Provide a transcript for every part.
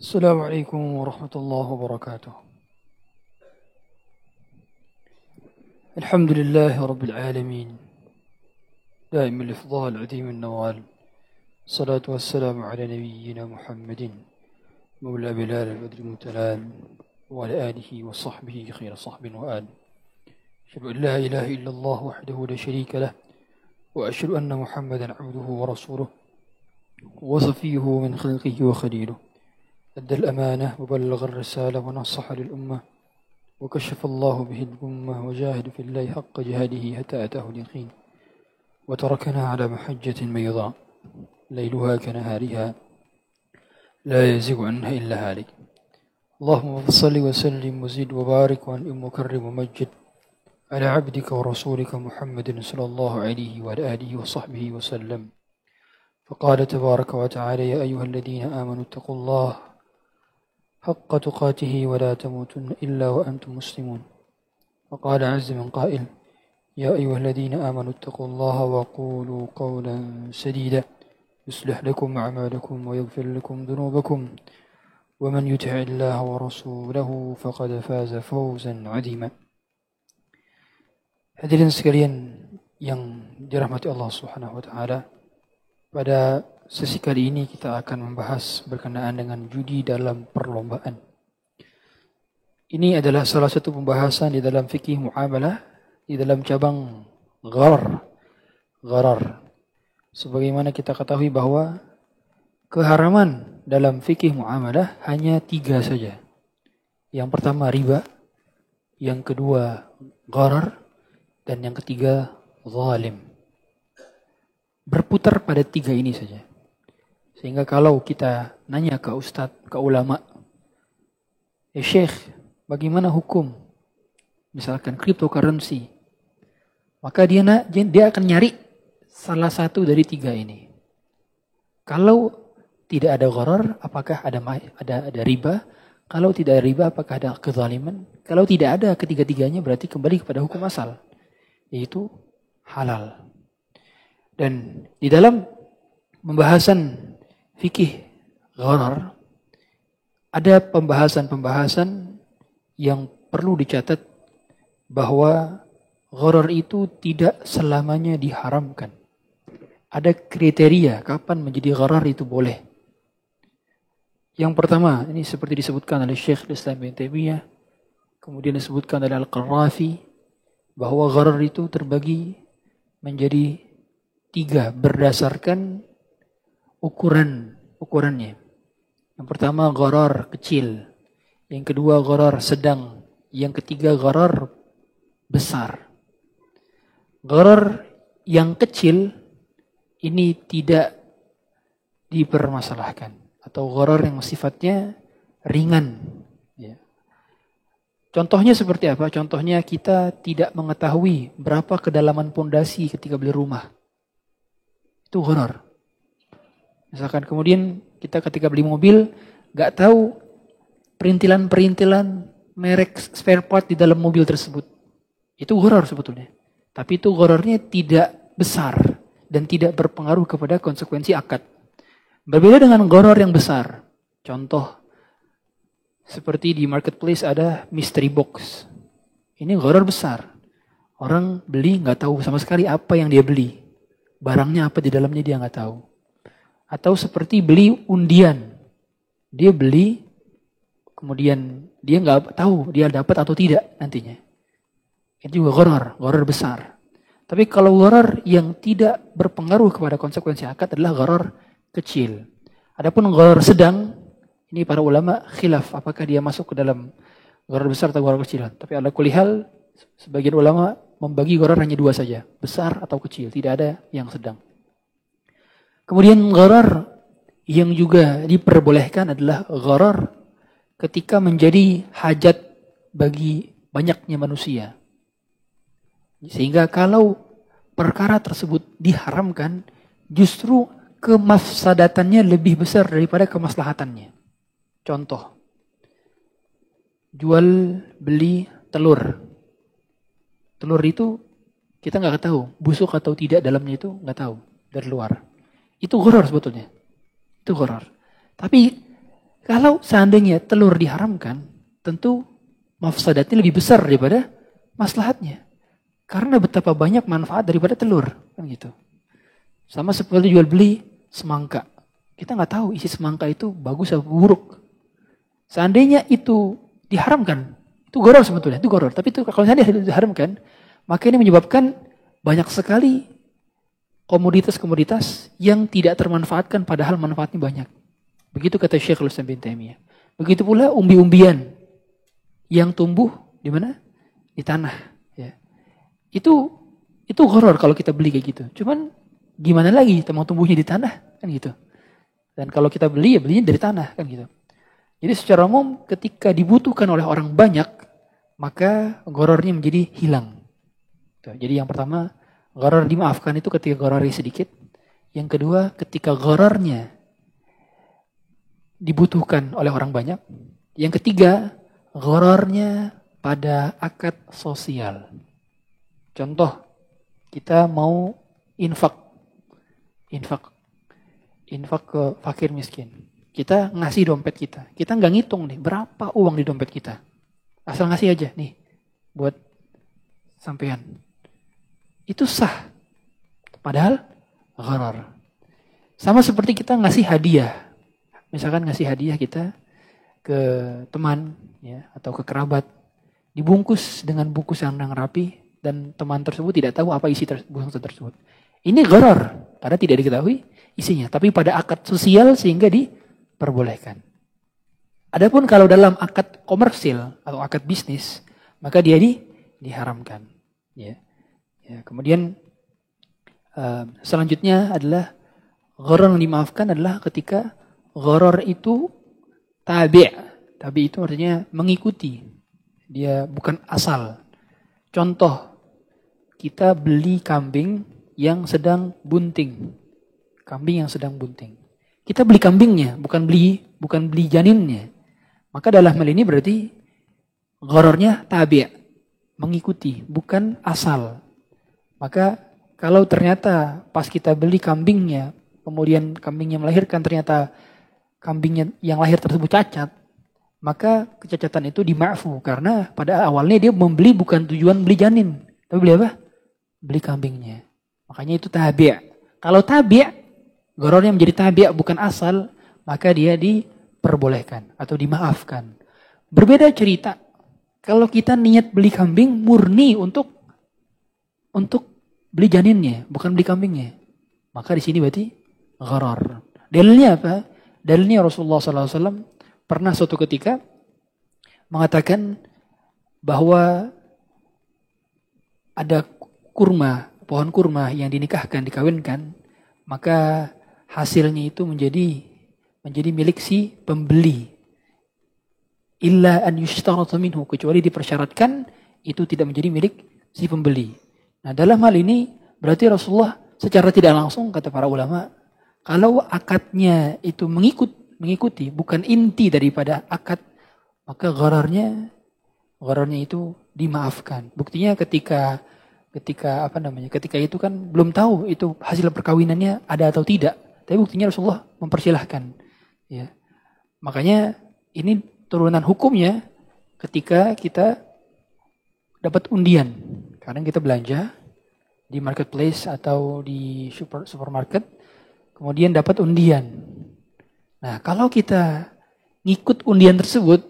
السلام عليكم ورحمة الله وبركاته. الحمد لله رب العالمين. دائم الإفضال عظيم النوال. الصلاة والسلام على نبينا محمد مولى بلال البدر المتلال وعلى آله وصحبه خير صحب وآل. أشهد أن لا إله إلا الله وحده لا شريك له وأشهد أن محمدا عبده ورسوله وصفيه من خلقه وخليله. أدى الأمانة وبلغ الرسالة ونصح للأمة وكشف الله به الأمة وجاهد في الله حق جهاده حتى أتاه اليقين وتركنا على محجة بيضاء ليلها كنهارها لا يزيغ عنها إلا هالك. اللهم صل وسلم وزد وبارك وأنعم وكرم ومجد على عبدك ورسولك محمد صلى الله عليه وعلى آله وصحبه وسلم. فقال تبارك وتعالى يا أيها الذين آمنوا اتقوا الله حق تقاته ولا تموتن إلا وأنتم مسلمون. وقال عز من قائل يا أيها الذين آمنوا اتقوا الله وقولوا قولا سديدا. يصلح لكم أعمالكم ويغفر لكم ذنوبكم. ومن يطع الله ورسوله فقد فاز فوزا عظيما. Hadirin sekalian yang dirahmati Allah Subhanahu wa taala. Pada sesi kali ini kita akan membahas berkenaan dengan judi dalam perlombaan. Ini adalah salah satu pembahasan di dalam fikih muamalah di dalam cabang gharar. Gharar. Sebagaimana kita ketahui bahwa keharaman dalam fikih muamalah hanya tiga saja. Yang pertama riba, yang kedua gharar, dan yang ketiga, zalim. Berputar pada tiga ini saja. Sehingga kalau kita nanya ke ustadz, ke ulama, ya syekh, bagaimana hukum? Misalkan cryptocurrency. Maka dia, dia akan nyari salah satu dari tiga ini. Kalau tidak ada gharar, apakah ada ada ada riba? Kalau tidak ada riba, apakah ada kezaliman? Kalau tidak ada ketiga-tiganya berarti kembali kepada hukum asal yaitu halal. Dan di dalam pembahasan fikih gharar ada pembahasan-pembahasan yang perlu dicatat bahwa gharar itu tidak selamanya diharamkan. Ada kriteria kapan menjadi gharar itu boleh. Yang pertama, ini seperti disebutkan oleh Syekh Islam bin Taimiyah, kemudian disebutkan oleh Al-Qarrafi, bahwa gharar itu terbagi menjadi tiga berdasarkan ukuran ukurannya. Yang pertama gharar kecil, yang kedua gharar sedang, yang ketiga gharar besar. Gharar yang kecil ini tidak dipermasalahkan atau gharar yang sifatnya ringan Contohnya seperti apa? Contohnya kita tidak mengetahui berapa kedalaman pondasi ketika beli rumah. Itu horor. Misalkan kemudian kita ketika beli mobil gak tahu perintilan-perintilan merek spare part di dalam mobil tersebut. Itu horor sebetulnya. Tapi itu horornya tidak besar dan tidak berpengaruh kepada konsekuensi akad. Berbeda dengan goror yang besar. Contoh seperti di marketplace ada mystery box. Ini gharar besar. Orang beli nggak tahu sama sekali apa yang dia beli. Barangnya apa di dalamnya dia nggak tahu. Atau seperti beli undian. Dia beli, kemudian dia nggak tahu dia dapat atau tidak nantinya. Itu juga gharar, gharar besar. Tapi kalau gharar yang tidak berpengaruh kepada konsekuensi akad adalah gharar kecil. Adapun gharar sedang ini para ulama khilaf apakah dia masuk ke dalam gharar besar atau gharar kecil. Tapi ala kulihal sebagian ulama membagi gharar hanya dua saja, besar atau kecil, tidak ada yang sedang. Kemudian gharar yang juga diperbolehkan adalah gharar ketika menjadi hajat bagi banyaknya manusia. Sehingga kalau perkara tersebut diharamkan, justru kemafsadatannya lebih besar daripada kemaslahatannya. Contoh, jual beli telur. Telur itu kita nggak tahu busuk atau tidak dalamnya itu nggak tahu dari luar. Itu horor sebetulnya. Itu horor. Tapi Kalau seandainya telur diharamkan, tentu mafsadatnya lebih besar daripada maslahatnya. Karena betapa banyak manfaat daripada telur, kan gitu. Sama seperti jual beli semangka. Kita nggak tahu isi semangka itu bagus atau buruk. Seandainya itu diharamkan, itu goror sebetulnya, itu goror. Tapi itu kalau seandainya diharamkan, maka ini menyebabkan banyak sekali komoditas-komoditas yang tidak termanfaatkan padahal manfaatnya banyak. Begitu kata Syekh Islam bin Taimiyah. Begitu pula umbi-umbian yang tumbuh di mana? Di tanah. Ya. Itu itu horor kalau kita beli kayak gitu. Cuman gimana lagi mau tumbuhnya di tanah kan gitu. Dan kalau kita beli ya belinya dari tanah kan gitu. Jadi secara umum ketika dibutuhkan oleh orang banyak maka gorornya menjadi hilang. Jadi yang pertama goror dimaafkan itu ketika gorornya sedikit. Yang kedua ketika gorornya dibutuhkan oleh orang banyak. Yang ketiga, gorornya pada akad sosial. Contoh, kita mau infak. Infak. Infak ke fakir miskin. Kita ngasih dompet kita. Kita nggak ngitung nih berapa uang di dompet kita. Asal ngasih aja nih buat sampean. Itu sah. Padahal gharar. Sama seperti kita ngasih hadiah misalkan ngasih hadiah kita ke teman ya atau ke kerabat dibungkus dengan bungkus yang rapi dan teman tersebut tidak tahu apa isi bungkus tersebut. Ini gharar karena tidak diketahui isinya, tapi pada akad sosial sehingga diperbolehkan. Adapun kalau dalam akad komersil atau akad bisnis, maka dia di, diharamkan. Ya. Ya kemudian uh, selanjutnya adalah gharar yang dimaafkan adalah ketika Gharar itu tabi'. Tabi itu artinya mengikuti. Dia bukan asal. Contoh, kita beli kambing yang sedang bunting. Kambing yang sedang bunting. Kita beli kambingnya, bukan beli bukan beli janinnya. Maka dalam hal ini berarti gharornya tabi' mengikuti, bukan asal. Maka kalau ternyata pas kita beli kambingnya, kemudian kambingnya melahirkan ternyata kambingnya yang lahir tersebut cacat, maka kecacatan itu dimaafu karena pada awalnya dia membeli bukan tujuan beli janin, tapi beli apa? Beli kambingnya. Makanya itu tabi'. Kalau tabi' gorornya menjadi tabi' bukan asal, maka dia diperbolehkan atau dimaafkan. Berbeda cerita kalau kita niat beli kambing murni untuk untuk beli janinnya, bukan beli kambingnya. Maka di sini berarti gharar. Dalilnya apa? Dalilnya Rasulullah SAW pernah suatu ketika mengatakan bahwa ada kurma, pohon kurma yang dinikahkan, dikawinkan, maka hasilnya itu menjadi menjadi milik si pembeli. Illa an yushtaratu minhu, kecuali dipersyaratkan itu tidak menjadi milik si pembeli. Nah dalam hal ini berarti Rasulullah secara tidak langsung kata para ulama kalau akadnya itu mengikut mengikuti bukan inti daripada akad, maka ghararnya ghararnya itu dimaafkan. Buktinya ketika ketika apa namanya? Ketika itu kan belum tahu itu hasil perkawinannya ada atau tidak. Tapi buktinya Rasulullah mempersilahkan. Ya. Makanya ini turunan hukumnya ketika kita dapat undian. Kadang kita belanja di marketplace atau di super, supermarket kemudian dapat undian. Nah, kalau kita ngikut undian tersebut,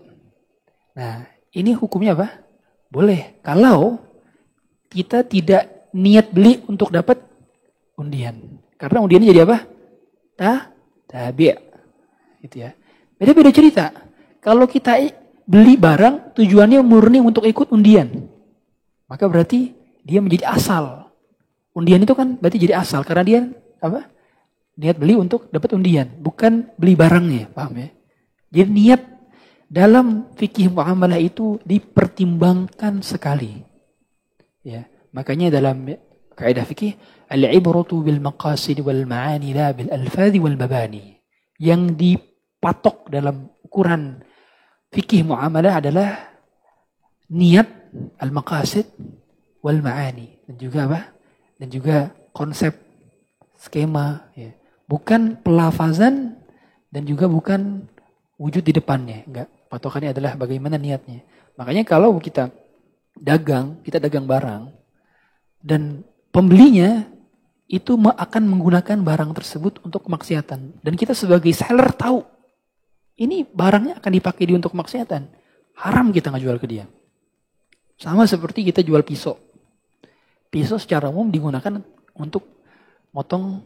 nah ini hukumnya apa? Boleh. Kalau kita tidak niat beli untuk dapat undian. Karena undiannya jadi apa? Ta tabi'. Gitu ya. Beda-beda cerita. Kalau kita beli barang tujuannya murni untuk ikut undian. Maka berarti dia menjadi asal. Undian itu kan berarti jadi asal karena dia apa? Niat beli untuk dapat undian, bukan beli barangnya, paham ya? Jadi niat dalam fikih muamalah itu dipertimbangkan sekali. Ya, makanya dalam kaidah fikih al-ibratu bil maqasid wal ma'ani la bil alfadhi wal mabani. Yang dipatok dalam ukuran fikih muamalah adalah niat al-maqasid wal ma'ani dan juga apa? Dan juga konsep skema ya. Bukan pelafazan dan juga bukan wujud di depannya. Enggak. Patokannya adalah bagaimana niatnya. Makanya kalau kita dagang, kita dagang barang, dan pembelinya itu akan menggunakan barang tersebut untuk kemaksiatan. Dan kita sebagai seller tahu, ini barangnya akan dipakai dia untuk kemaksiatan. Haram kita nggak jual ke dia. Sama seperti kita jual pisau. Pisau secara umum digunakan untuk motong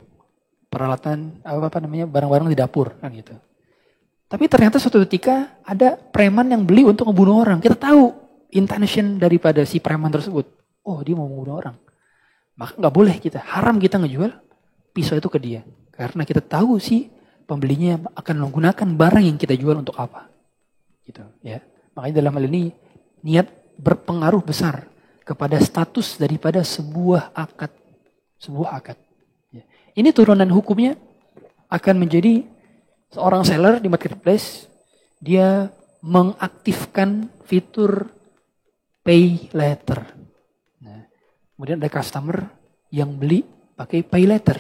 peralatan apa, apa namanya barang-barang di dapur kan gitu. Tapi ternyata suatu ketika ada preman yang beli untuk membunuh orang. Kita tahu intention daripada si preman tersebut. Oh dia mau membunuh orang. Maka nggak boleh kita, haram kita ngejual pisau itu ke dia. Karena kita tahu sih pembelinya akan menggunakan barang yang kita jual untuk apa. Gitu ya. Makanya dalam hal ini niat berpengaruh besar kepada status daripada sebuah akad. Sebuah akad. Ya. Ini turunan hukumnya akan menjadi seorang seller di marketplace. Dia mengaktifkan fitur pay letter. Kemudian ada customer yang beli pakai pay letter.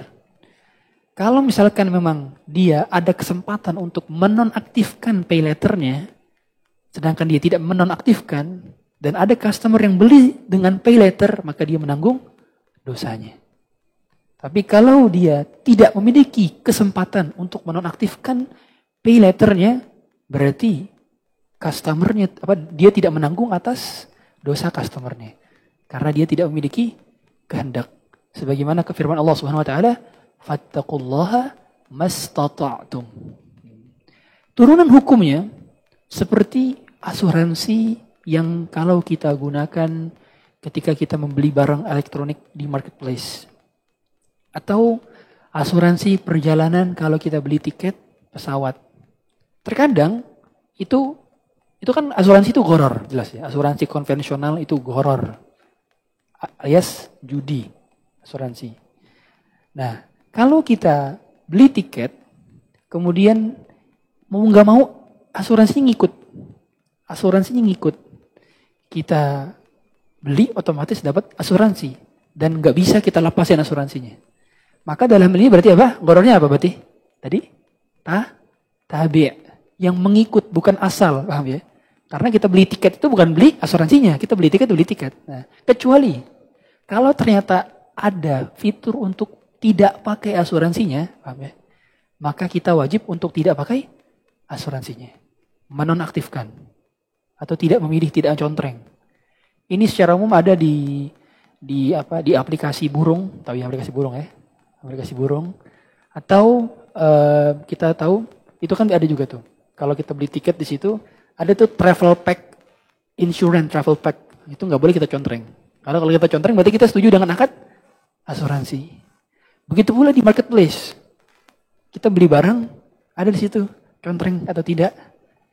Kalau misalkan memang dia ada kesempatan untuk menonaktifkan pay letternya, sedangkan dia tidak menonaktifkan, dan ada customer yang beli dengan pay letter, maka dia menanggung dosanya. Tapi kalau dia tidak memiliki kesempatan untuk menonaktifkan pay letternya, berarti customernya apa dia tidak menanggung atas dosa customernya. Karena dia tidak memiliki kehendak. Sebagaimana kefirman Allah Subhanahu wa taala, "Fattaqullaha mastata'tum." Turunan hukumnya seperti asuransi yang kalau kita gunakan ketika kita membeli barang elektronik di marketplace. Atau asuransi perjalanan kalau kita beli tiket pesawat. Terkadang itu itu kan asuransi itu goror jelas ya. Asuransi konvensional itu goror alias judi, asuransi. Nah, kalau kita beli tiket, kemudian mau nggak mau asuransinya ngikut, asuransinya ngikut. Kita beli otomatis dapat asuransi dan nggak bisa kita lepasin asuransinya. Maka dalam ini berarti apa? Gorornya apa berarti? Tadi? Ta? Tabi. Yang mengikut bukan asal, paham ya? Karena kita beli tiket itu bukan beli asuransinya, kita beli tiket beli tiket. Nah, kecuali kalau ternyata ada fitur untuk tidak pakai asuransinya, paham ya? Maka kita wajib untuk tidak pakai asuransinya. Menonaktifkan. Atau tidak memilih tidak contreng. Ini secara umum ada di di apa di aplikasi burung, tahu ya aplikasi burung ya? Aplikasi burung. Atau uh, kita tahu itu kan ada juga tuh. Kalau kita beli tiket di situ ada tuh travel pack, insurance travel pack. Itu nggak boleh kita contreng. Karena kalau kita contreng berarti kita setuju dengan akad asuransi. Begitu pula di marketplace. Kita beli barang, ada di situ contreng atau tidak,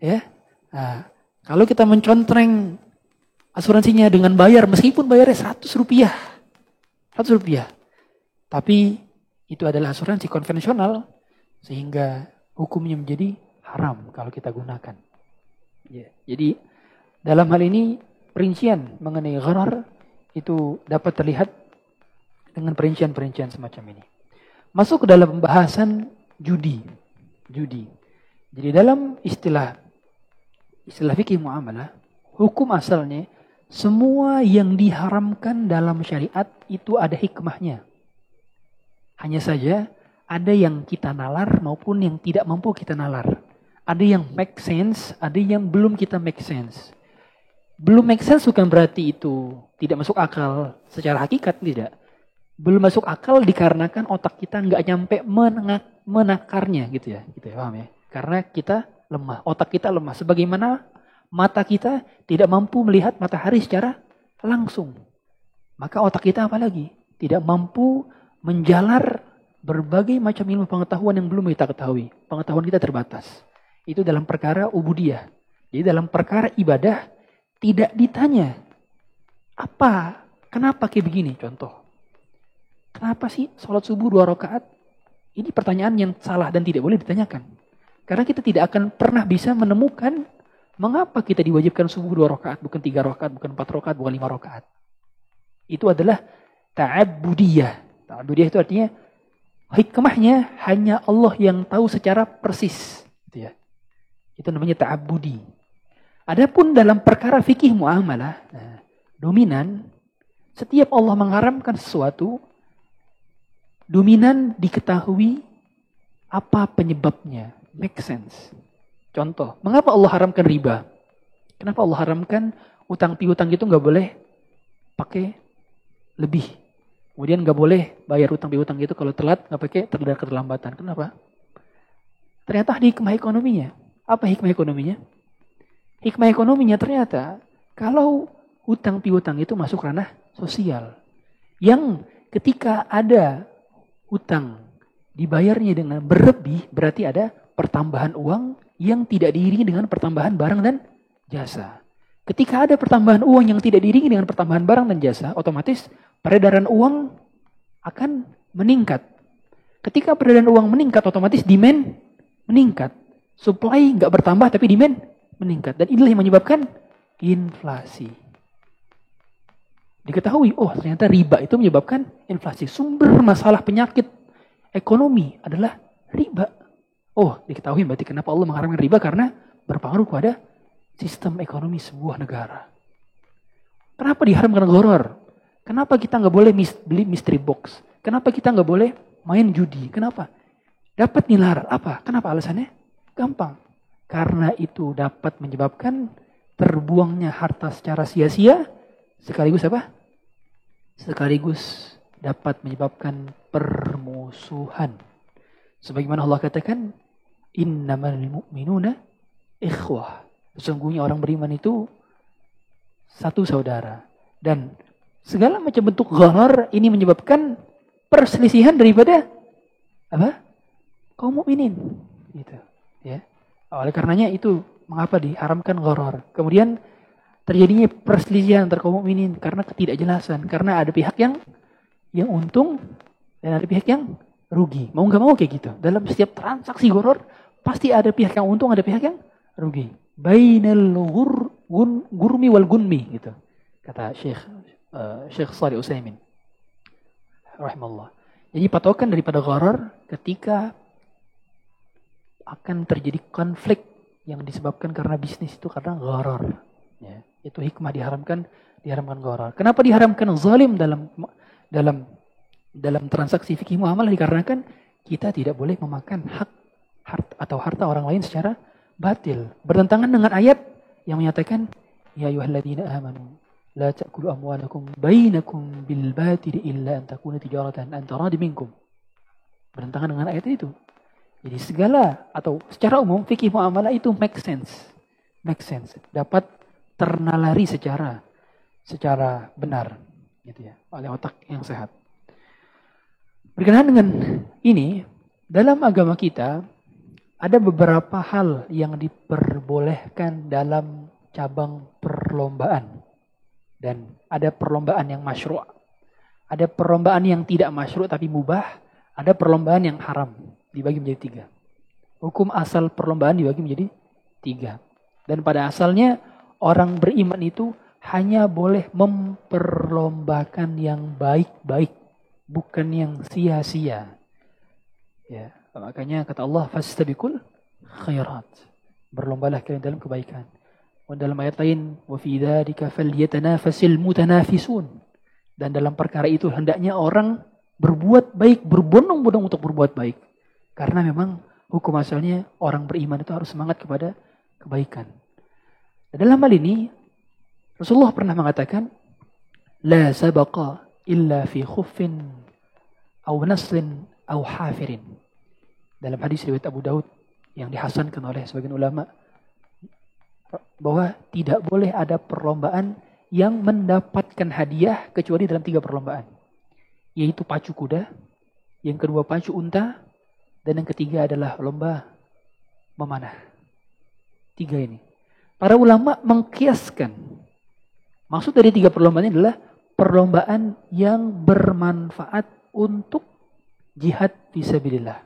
ya. Nah, kalau kita mencontreng asuransinya dengan bayar meskipun bayarnya 100 rupiah. 100 rupiah. Tapi itu adalah asuransi konvensional sehingga hukumnya menjadi haram kalau kita gunakan. Ya, jadi dalam hal ini perincian mengenai gharar itu dapat terlihat dengan perincian-perincian semacam ini. Masuk ke dalam pembahasan judi. Judi. Jadi dalam istilah istilah fikih muamalah, hukum asalnya semua yang diharamkan dalam syariat itu ada hikmahnya. Hanya saja ada yang kita nalar maupun yang tidak mampu kita nalar. Ada yang make sense, ada yang belum kita make sense. Belum make sense bukan berarti itu tidak masuk akal secara hakikat tidak. Belum masuk akal dikarenakan otak kita nggak nyampe menengak, menakarnya gitu ya, gitu ya, paham ya? Karena kita lemah, otak kita lemah. Sebagaimana mata kita tidak mampu melihat matahari secara langsung. Maka otak kita apalagi tidak mampu menjalar berbagai macam ilmu pengetahuan yang belum kita ketahui. Pengetahuan kita terbatas. Itu dalam perkara ubudiyah. Jadi dalam perkara ibadah tidak ditanya. Apa? Kenapa kayak begini? Contoh. Kenapa sih sholat subuh dua rakaat? Ini pertanyaan yang salah dan tidak boleh ditanyakan. Karena kita tidak akan pernah bisa menemukan mengapa kita diwajibkan subuh dua rakaat, bukan tiga rakaat, bukan empat rakaat, bukan lima rakaat. Itu adalah ta'abudiyah. Ta'abudiyah itu artinya hikmahnya hanya Allah yang tahu secara persis. Gitu ya. Itu namanya ta'abudi. Adapun dalam perkara fikih muamalah, nah, dominan, setiap Allah mengharamkan sesuatu, dominan diketahui apa penyebabnya. Make sense. Contoh, mengapa Allah haramkan riba? Kenapa Allah haramkan utang piutang itu nggak boleh pakai lebih. Kemudian nggak boleh bayar utang piutang itu kalau telat nggak pakai terdapat keterlambatan. Kenapa? Ternyata di hikmah ekonominya. Apa hikmah ekonominya? Hikmah ekonominya ternyata kalau hutang piutang itu masuk ranah sosial. Yang ketika ada hutang dibayarnya dengan berlebih berarti ada pertambahan uang yang tidak diiringi dengan pertambahan barang dan jasa. Ketika ada pertambahan uang yang tidak diiringi dengan pertambahan barang dan jasa, otomatis peredaran uang akan meningkat. Ketika peredaran uang meningkat, otomatis demand meningkat. Supply nggak bertambah tapi demand meningkat. Dan inilah yang menyebabkan inflasi. Diketahui, oh ternyata riba itu menyebabkan inflasi. Sumber masalah penyakit ekonomi adalah riba. Oh, diketahui berarti kenapa Allah mengharamkan riba karena berpengaruh pada sistem ekonomi sebuah negara. Kenapa diharamkan goror? Kenapa kita nggak boleh mis beli mystery box? Kenapa kita nggak boleh main judi? Kenapa? Dapat nilar. Apa? Kenapa alasannya? Gampang. Karena itu dapat menyebabkan terbuangnya harta secara sia-sia. Sekaligus apa? Sekaligus dapat menyebabkan permusuhan. Sebagaimana Allah katakan, innamal mu'minuna ikhwah. Sesungguhnya orang beriman itu satu saudara. Dan segala macam bentuk gharar ini menyebabkan perselisihan daripada apa? kaum mukminin gitu ya oleh karenanya itu mengapa diharamkan ghoror kemudian terjadinya perselisihan antar kaum mukminin karena ketidakjelasan karena ada pihak yang yang untung dan ada pihak yang rugi mau nggak mau kayak gitu dalam setiap transaksi ghoror pasti ada pihak yang untung ada pihak yang rugi bainal gur, gun, gurmi wal gunmi gitu kata Syekh uh, Syekh Salih Utsaimin rahimallah jadi patokan daripada gharar ketika akan terjadi konflik yang disebabkan karena bisnis itu karena gharar. Ya, itu hikmah diharamkan diharamkan gharar. Kenapa diharamkan zalim dalam dalam dalam transaksi fikih muamalah dikarenakan kita tidak boleh memakan hak harta atau harta orang lain secara batil. Bertentangan dengan ayat yang menyatakan ya ayyuhalladzina amanu la ta'kulu amwalakum bainakum bil batil illa an takuna tijaratan an taradi minkum. Bertentangan dengan ayat itu. Jadi segala atau secara umum fikih muamalah itu make sense. Make sense. Dapat ternalari secara secara benar gitu ya oleh otak yang sehat. Berkenaan dengan ini, dalam agama kita ada beberapa hal yang diperbolehkan dalam cabang perlombaan. Dan ada perlombaan yang masyru' Ada perlombaan yang tidak masyru' tapi mubah. Ada perlombaan yang haram dibagi menjadi tiga. Hukum asal perlombaan dibagi menjadi tiga. Dan pada asalnya orang beriman itu hanya boleh memperlombakan yang baik-baik, bukan yang sia-sia. Ya, makanya kata Allah fastabikul khairat. Berlombalah kalian dalam kebaikan. Dan dalam ayat lain, wa fi dzalika falyatanafasil mutanafisun. Dan dalam perkara itu hendaknya orang berbuat baik, berbondong-bondong untuk berbuat baik. Karena memang hukum asalnya orang beriman itu harus semangat kepada kebaikan. Dan dalam hal ini Rasulullah pernah mengatakan la sabaqa illa fi khuffin au naslin au hafirin. Dalam hadis riwayat Abu Daud yang dihasankan oleh sebagian ulama bahwa tidak boleh ada perlombaan yang mendapatkan hadiah kecuali dalam tiga perlombaan. Yaitu pacu kuda, yang kedua pacu unta, dan yang ketiga adalah lomba memanah. Tiga ini. Para ulama mengkiaskan. Maksud dari tiga perlombaan ini adalah perlombaan yang bermanfaat untuk jihad visabilillah.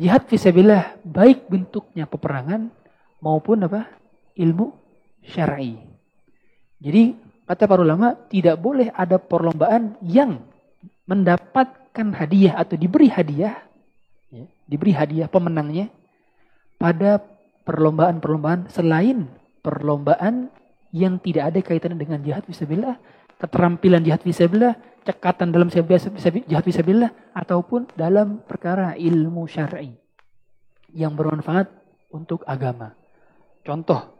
Jihad visabilillah baik bentuknya peperangan maupun apa? ilmu syar'i. Jadi kata para ulama tidak boleh ada perlombaan yang mendapatkan hadiah atau diberi hadiah, ya, diberi hadiah pemenangnya pada perlombaan-perlombaan selain perlombaan yang tidak ada kaitannya dengan jihad fisabilillah, keterampilan jihad fisabilillah, cekatan dalam jihad fisabilillah ataupun dalam perkara ilmu syar'i yang bermanfaat untuk agama. Contoh,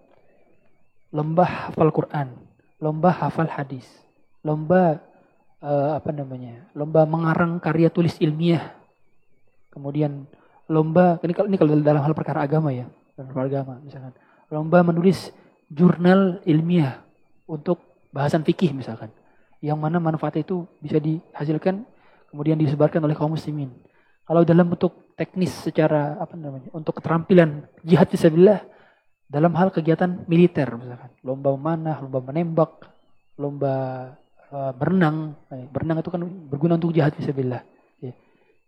lomba hafal Quran, lomba hafal hadis, lomba uh, apa namanya, lomba mengarang karya tulis ilmiah, kemudian lomba ini kalau ini kalau dalam hal perkara agama ya, dalam hal agama misalkan, lomba menulis jurnal ilmiah untuk bahasan fikih misalkan, yang mana manfaat itu bisa dihasilkan kemudian disebarkan oleh kaum muslimin. Kalau dalam bentuk teknis secara apa namanya, untuk keterampilan jihad fisabilillah dalam hal kegiatan militer misalkan lomba memanah, lomba menembak, lomba uh, berenang. Eh, berenang itu kan berguna untuk jihad fisabilillah. Ya.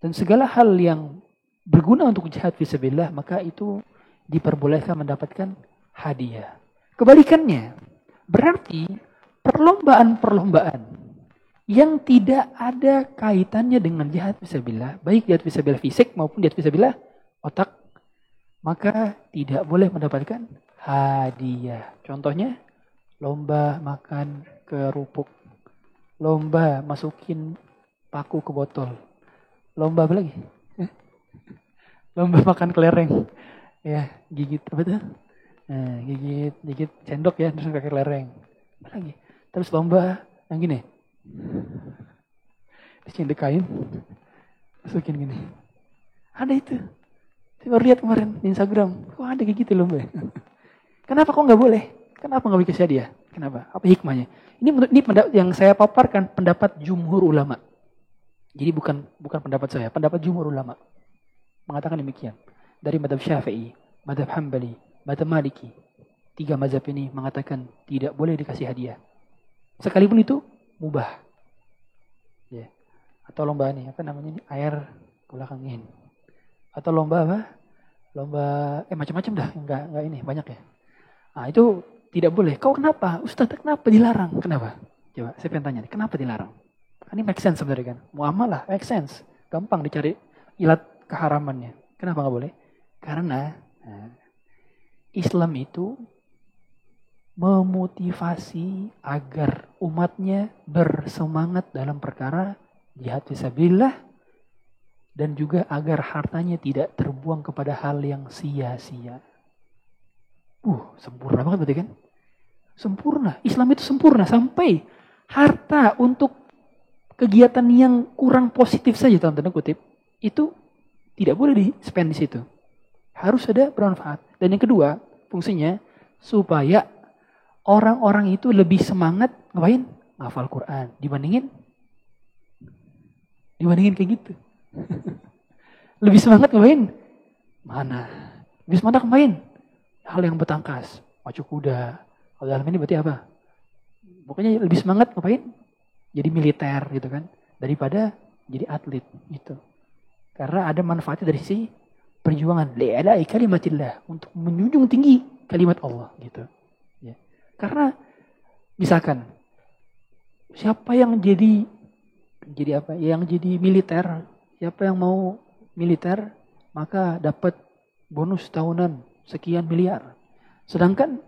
Dan segala hal yang berguna untuk jihad fisabilillah maka itu diperbolehkan mendapatkan hadiah. Kebalikannya, berarti perlombaan-perlombaan yang tidak ada kaitannya dengan jihad fisabilillah, baik jihad fisabilillah fisik maupun jihad fisabilillah otak maka tidak boleh mendapatkan hadiah. Contohnya lomba makan kerupuk, lomba masukin paku ke botol, lomba apa lagi? Lomba makan kelereng, ya gigit apa tuh? Nah, gigit gigit sendok ya terus pakai kelereng. Apa lagi? Terus lomba yang gini. Dicindik kain, masukin gini. Ada itu. Saya baru lihat kemarin di Instagram. Kok ada kayak gitu loh mbak. Kenapa kok nggak boleh? Kenapa nggak dikasih dia? Kenapa? Apa hikmahnya? Ini ini yang saya paparkan pendapat jumhur ulama. Jadi bukan bukan pendapat saya, pendapat jumhur ulama mengatakan demikian. Dari madhab syafi'i, madhab hambali, madhab maliki. Tiga madhab ini mengatakan tidak boleh dikasih hadiah. Sekalipun itu mubah. Ya. Atau lomba ini, apa namanya ini? Air belakangin atau lomba apa? Lomba eh macam-macam dah, enggak enggak ini banyak ya. Nah, itu tidak boleh. Kau kenapa? Ustaz, kenapa dilarang? Kenapa? Coba saya pengen tanya kenapa dilarang? Ini make sense sebenarnya kan. Muamalah make sense. Gampang dicari ilat keharamannya. Kenapa nggak boleh? Karena nah, Islam itu memotivasi agar umatnya bersemangat dalam perkara jihad fisabilillah dan juga agar hartanya tidak terbuang kepada hal yang sia-sia. Uh, sempurna banget berarti kan? Sempurna. Islam itu sempurna sampai harta untuk kegiatan yang kurang positif saja dalam tanda kutip itu tidak boleh di spend di situ. Harus ada bermanfaat. Dan yang kedua, fungsinya supaya orang-orang itu lebih semangat ngapain? Ngafal Quran dibandingin dibandingin kayak gitu. Lebih semangat ngapain? Mana? Lebih semangat ngapain? Hal yang bertangkas, macu kuda. Kalau dalam ini berarti apa? Pokoknya lebih semangat ngapain? Jadi militer gitu kan. Daripada jadi atlet gitu. Karena ada manfaatnya dari sisi perjuangan. Li'ala'i kalimatillah. Untuk menjunjung tinggi kalimat Allah gitu. Karena misalkan siapa yang jadi jadi apa? Yang jadi militer Siapa yang mau militer, maka dapat bonus tahunan sekian miliar. Sedangkan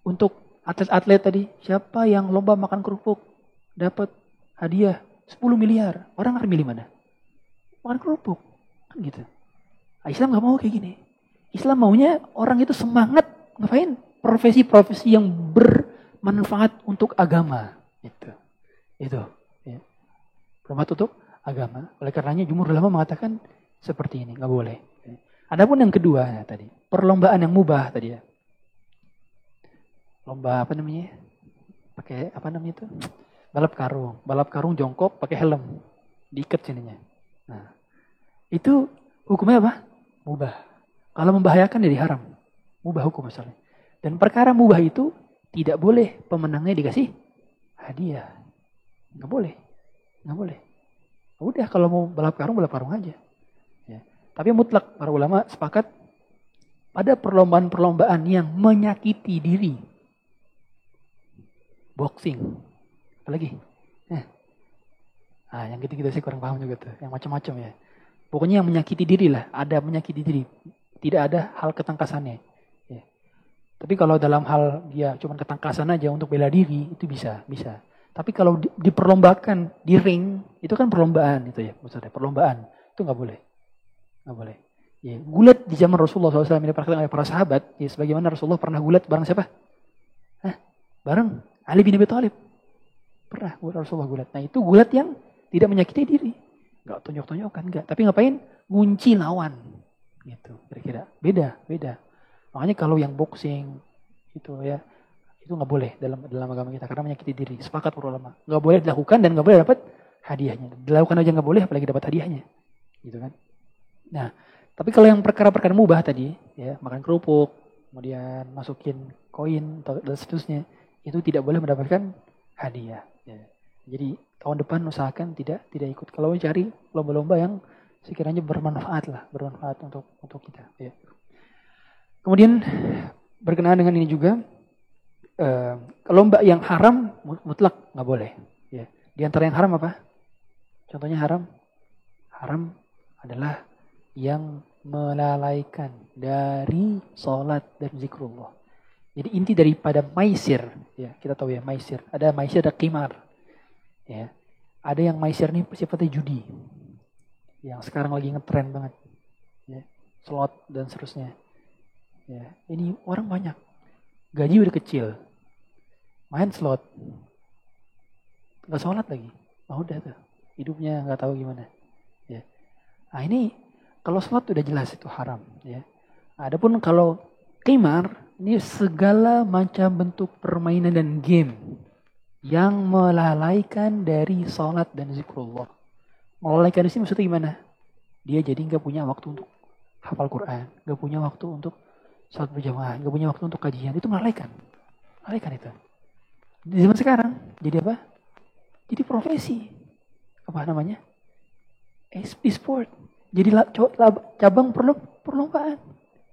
untuk atlet-atlet tadi, siapa yang lomba makan kerupuk dapat hadiah 10 miliar. Orang akan milih mana? Makan kerupuk. Kan gitu. Nah, Islam nggak mau kayak gini. Islam maunya orang itu semangat ngapain? Profesi-profesi yang bermanfaat untuk agama. Itu. Itu. Ya. Bermanfaat untuk agama. Oleh karenanya jumhur ulama mengatakan seperti ini, nggak boleh. Adapun yang kedua ya, tadi, perlombaan yang mubah tadi ya. Lomba apa namanya? Pakai apa namanya itu? Balap karung. Balap karung jongkok pakai helm. Diikat sininya. Nah, itu hukumnya apa? Mubah. Kalau membahayakan jadi haram. Mubah hukum misalnya. Dan perkara mubah itu tidak boleh pemenangnya dikasih hadiah. Nggak boleh. Nggak boleh. Udah kalau mau balap karung, balap karung aja. Ya. Tapi mutlak para ulama sepakat pada perlombaan-perlombaan yang menyakiti diri. Boxing. Apalagi? Eh. Ah, yang gitu-gitu saya kurang paham juga tuh. Yang macam-macam ya. Pokoknya yang menyakiti diri lah. Ada menyakiti diri. Tidak ada hal ketangkasannya. Tapi kalau dalam hal dia cuma ketangkasan aja untuk bela diri, itu bisa, bisa. Tapi kalau di, diperlombakan di ring, itu kan perlombaan itu ya, maksudnya perlombaan. Itu nggak boleh. Nggak boleh. Ya, gulat di zaman Rasulullah SAW ini dipraktikkan oleh para sahabat. Ya, sebagaimana Rasulullah pernah gulat bareng siapa? Hah? Bareng Ali bin Abi Thalib. Pernah Rasulullah gulat. Nah itu gulat yang tidak menyakiti diri. Nggak tonjok-tonjokan, enggak. Tapi ngapain? Ngunci lawan. Gitu, kira-kira. Beda, beda. Makanya kalau yang boxing, itu ya, itu nggak boleh dalam dalam agama kita karena menyakiti diri. Sepakat para ulama. Nggak boleh dilakukan dan nggak boleh dapat hadiahnya. Dilakukan aja nggak boleh, apalagi dapat hadiahnya. Gitu kan? Nah, tapi kalau yang perkara-perkara mubah tadi, ya makan kerupuk, kemudian masukin koin dan seterusnya, itu tidak boleh mendapatkan hadiah. Ya. Jadi tahun depan usahakan tidak tidak ikut. Kalau cari lomba-lomba yang sekiranya bermanfaat lah, bermanfaat untuk untuk kita. Ya. Kemudian berkenaan dengan ini juga, uh, lomba yang haram mutlak nggak boleh. Ya. Di antara yang haram apa? Contohnya haram, haram adalah yang melalaikan dari sholat dan zikrullah. Jadi inti daripada maisir, ya kita tahu ya maisir. Ada maisir, ada kimar. Ya. Ada yang maisir ini sifatnya judi. Yang sekarang lagi ngetren banget. Ya. Slot dan seterusnya. Ya, ini orang banyak. Gaji udah kecil. Main slot. Gak sholat lagi. Oh, udah tuh. Hidupnya nggak tahu gimana. Ya. Nah ini kalau slot udah jelas itu haram. Ya. Adapun kalau kimar ini segala macam bentuk permainan dan game yang melalaikan dari sholat dan zikrullah. Melalaikan di maksudnya gimana? Dia jadi nggak punya waktu untuk hafal Quran, nggak punya waktu untuk sholat berjamaah, nggak punya waktu untuk kajian, itu melaikan. Melaikan itu. Di zaman sekarang, jadi apa? Jadi profesi. Apa namanya? E-sport. Jadi cabang perlombaan.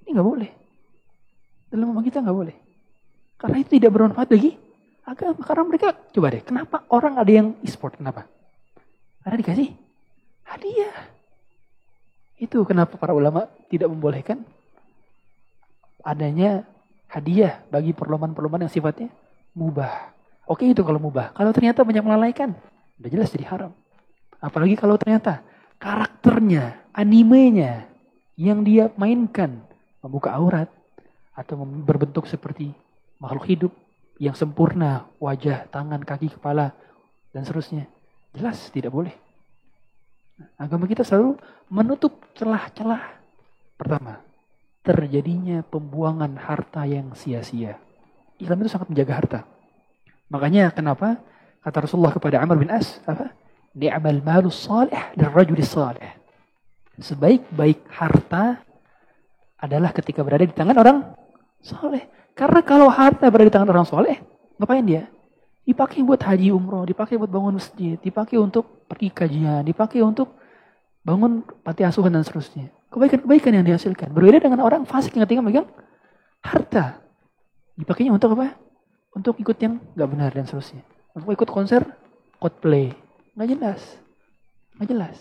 Ini nggak boleh. Dalam agama kita nggak boleh. Karena itu tidak bermanfaat bagi agama. Karena mereka, coba deh, kenapa orang ada yang e-sport? Kenapa? Karena dikasih hadiah. Itu kenapa para ulama tidak membolehkan adanya hadiah bagi perlombaan-perlombaan yang sifatnya mubah. Oke itu kalau mubah. Kalau ternyata banyak melalaikan, udah jelas jadi haram. Apalagi kalau ternyata karakternya, animenya yang dia mainkan membuka aurat atau berbentuk seperti makhluk hidup yang sempurna, wajah, tangan, kaki, kepala dan seterusnya. Jelas tidak boleh. Agama kita selalu menutup celah-celah. Pertama, terjadinya pembuangan harta yang sia-sia. Islam itu sangat menjaga harta. Makanya kenapa kata Rasulullah kepada Amr bin As apa? Ni'mal malus salih dan rajulis salih. Sebaik-baik harta adalah ketika berada di tangan orang soleh. Karena kalau harta berada di tangan orang soleh, ngapain dia? Dipakai buat haji umroh, dipakai buat bangun masjid, dipakai untuk pergi kajian, dipakai untuk bangun panti asuhan dan seterusnya kebaikan-kebaikan yang dihasilkan. Berbeda dengan orang fasik yang tinggal megang harta. Dipakainya untuk apa? Untuk ikut yang gak benar dan seterusnya. Untuk ikut konser, cosplay. Gak jelas. Gak jelas.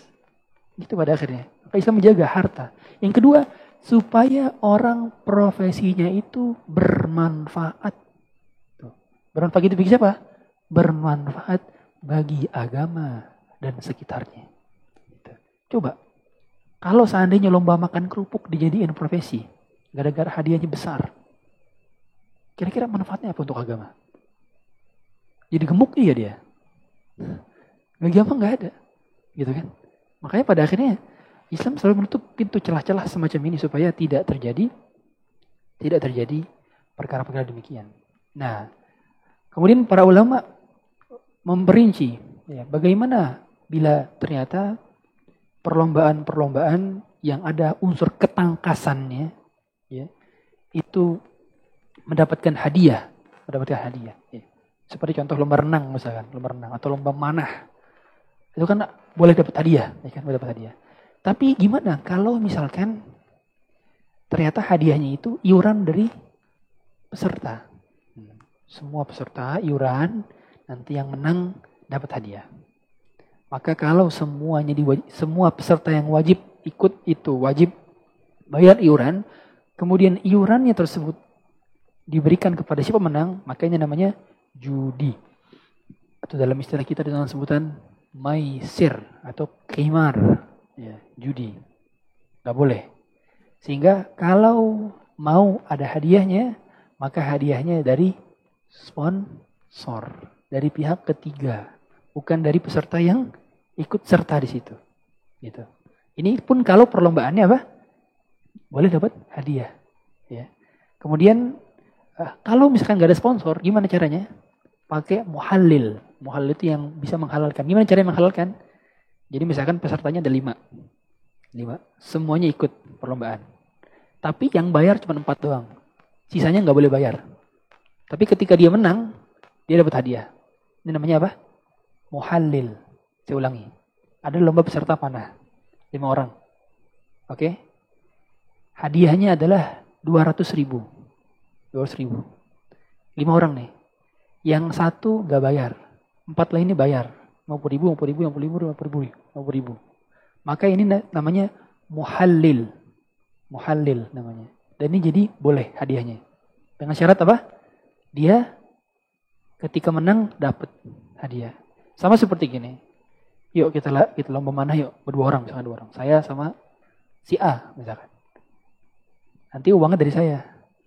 Itu pada akhirnya. Maka Islam menjaga harta. Yang kedua, supaya orang profesinya itu bermanfaat. Bermanfaat itu bagi siapa? Bermanfaat bagi agama dan sekitarnya. Coba kalau seandainya lomba makan kerupuk dijadiin profesi, gara-gara hadiahnya besar, kira-kira manfaatnya apa untuk agama? Jadi gemuk iya dia. Bagi apa nggak ada, gitu kan? Makanya pada akhirnya Islam selalu menutup pintu celah-celah semacam ini supaya tidak terjadi tidak terjadi perkara-perkara demikian. Nah, kemudian para ulama memperinci ya, bagaimana bila ternyata perlombaan-perlombaan yang ada unsur ketangkasannya ya itu mendapatkan hadiah mendapatkan hadiah ya. seperti contoh lomba renang misalkan lomba renang atau lomba manah itu kan boleh dapat hadiah ya kan boleh dapat hadiah tapi gimana kalau misalkan ternyata hadiahnya itu iuran dari peserta hmm. semua peserta iuran nanti yang menang dapat hadiah maka kalau semuanya diwajib, semua peserta yang wajib ikut itu wajib bayar iuran, kemudian iurannya tersebut diberikan kepada siapa menang, makanya namanya judi. Atau dalam istilah kita dengan sebutan maisir atau kimar, ya, judi. Gak boleh. Sehingga kalau mau ada hadiahnya, maka hadiahnya dari sponsor, dari pihak ketiga, bukan dari peserta yang ikut serta di situ. Gitu. Ini pun kalau perlombaannya apa? Boleh dapat hadiah. Ya. Kemudian eh, kalau misalkan gak ada sponsor, gimana caranya? Pakai muhalil. Muhalil itu yang bisa menghalalkan. Gimana caranya menghalalkan? Jadi misalkan pesertanya ada lima. Lima. Semuanya ikut perlombaan. Tapi yang bayar cuma empat doang. Sisanya nggak boleh bayar. Tapi ketika dia menang, dia dapat hadiah. Ini namanya apa? Muhallil. Saya ulangi. Ada lomba peserta panah. Lima orang. Oke? Hadiahnya adalah 200 ribu. 200 ribu. Lima orang nih. Yang satu nggak bayar. Empat lainnya bayar. 50 ribu, 50 ribu, 50 ribu, 50 ribu, 50 ribu. Maka ini namanya muhallil muhallil namanya. Dan ini jadi boleh hadiahnya. Dengan syarat apa? Dia ketika menang dapat hadiah. Sama seperti gini. Yuk kita kita lomba mana yuk berdua orang misalkan dua orang. Saya sama si A misalkan. Nanti uangnya dari saya.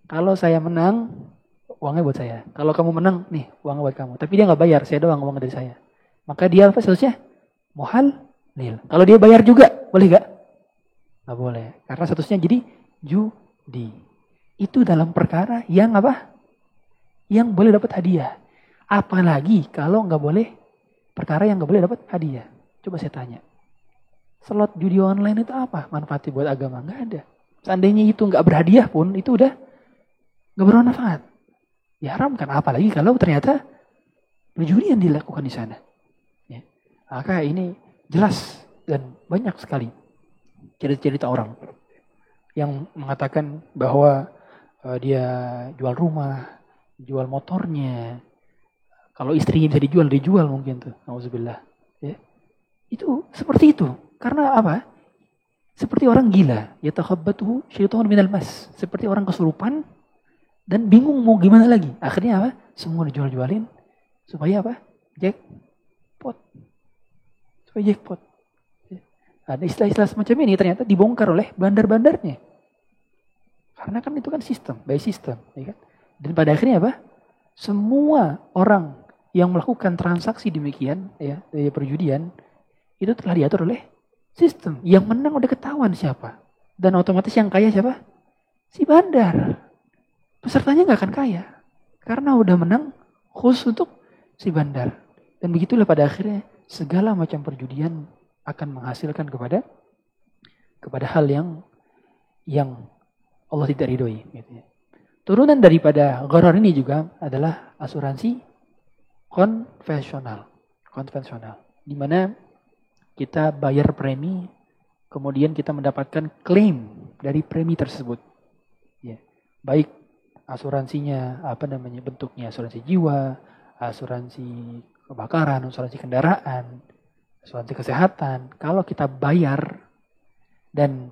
Kalau saya menang uangnya buat saya. Kalau kamu menang nih uangnya buat kamu. Tapi dia nggak bayar, saya doang uang dari saya. Maka dia apa seharusnya? Mohal nil. Kalau dia bayar juga boleh gak? Nggak boleh. Karena statusnya jadi judi. Itu dalam perkara yang apa? Yang boleh dapat hadiah. Apalagi kalau nggak boleh perkara yang nggak boleh dapat hadiah. Coba saya tanya. Slot judi online itu apa manfaatnya buat agama? Nggak ada. Seandainya itu nggak berhadiah pun itu udah nggak bermanfaat. Diharamkan. Apalagi kalau ternyata perjudian dilakukan di sana. Ya. Maka ini jelas dan banyak sekali cerita-cerita orang yang mengatakan bahwa uh, dia jual rumah, jual motornya. Kalau istrinya bisa dijual, dijual mungkin tuh. Nauzubillah. Ya. Itu seperti itu. Karena apa? Seperti orang gila. Ya takhabbatuhu syaitan minal mas. Seperti orang kesurupan dan bingung mau gimana lagi. Akhirnya apa? Semua dijual-jualin supaya apa? Jackpot. Supaya jackpot. Ada istilah-istilah semacam ini ternyata dibongkar oleh bandar-bandarnya. Karena kan itu kan sistem, by system. Ya kan? Dan pada akhirnya apa? Semua orang yang melakukan transaksi demikian, ya, perjudian, itu telah diatur oleh sistem. Yang menang udah ketahuan siapa. Dan otomatis yang kaya siapa? Si bandar. Pesertanya nggak akan kaya. Karena udah menang khusus untuk si bandar. Dan begitulah pada akhirnya segala macam perjudian akan menghasilkan kepada kepada hal yang yang Allah tidak ridhoi. Gitu ya. Turunan daripada gharar ini juga adalah asuransi konvensional. Konvensional. Di mana kita bayar premi, kemudian kita mendapatkan klaim dari premi tersebut. Ya. Baik asuransinya, apa namanya bentuknya, asuransi jiwa, asuransi kebakaran, asuransi kendaraan, asuransi kesehatan, kalau kita bayar dan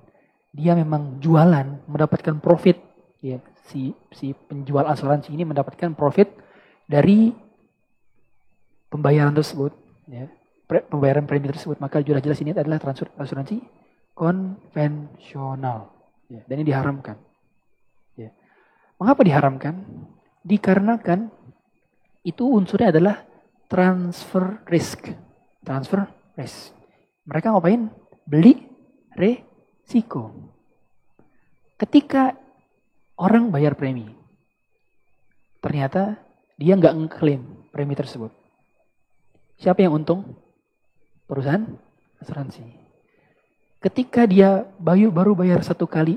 dia memang jualan mendapatkan profit, ya si si penjual asuransi ini mendapatkan profit dari pembayaran tersebut, ya pembayaran premi tersebut, maka jelas-jelas ini adalah transfer asuransi konvensional, ya, dan ini diharamkan. Ya. Mengapa diharamkan? Dikarenakan itu unsurnya adalah transfer risk, transfer Res. Mereka ngapain? Beli resiko. Ketika orang bayar premi, ternyata dia nggak ngeklaim premi tersebut. Siapa yang untung? Perusahaan asuransi. Ketika dia bayu baru bayar satu kali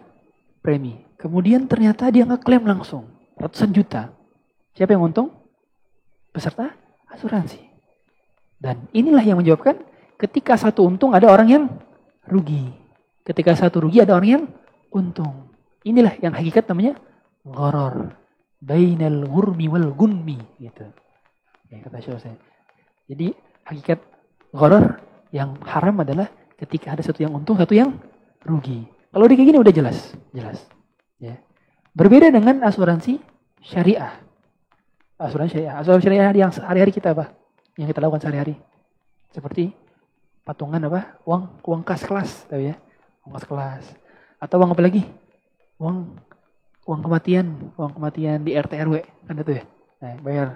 premi, kemudian ternyata dia ngeklaim langsung ratusan juta. Siapa yang untung? Peserta asuransi. Dan inilah yang menyebabkan Ketika satu untung ada orang yang rugi. Ketika satu rugi ada orang yang untung. Inilah yang hakikat namanya goror. Bainal gurmi wal gunmi. Gitu. Ya, kata saya. Jadi hakikat goror yang haram adalah ketika ada satu yang untung, satu yang rugi. Kalau di kayak gini udah jelas, jelas. Ya. Berbeda dengan asuransi syariah. Asuransi syariah. Asuransi syariah yang sehari-hari kita apa? Yang kita lakukan sehari-hari. Seperti patungan apa? Uang uang kas kelas, tahu ya? Uang kas kelas. Atau uang apa lagi? Uang uang kematian, uang kematian di RT RW kan itu ya. Nah, bayar.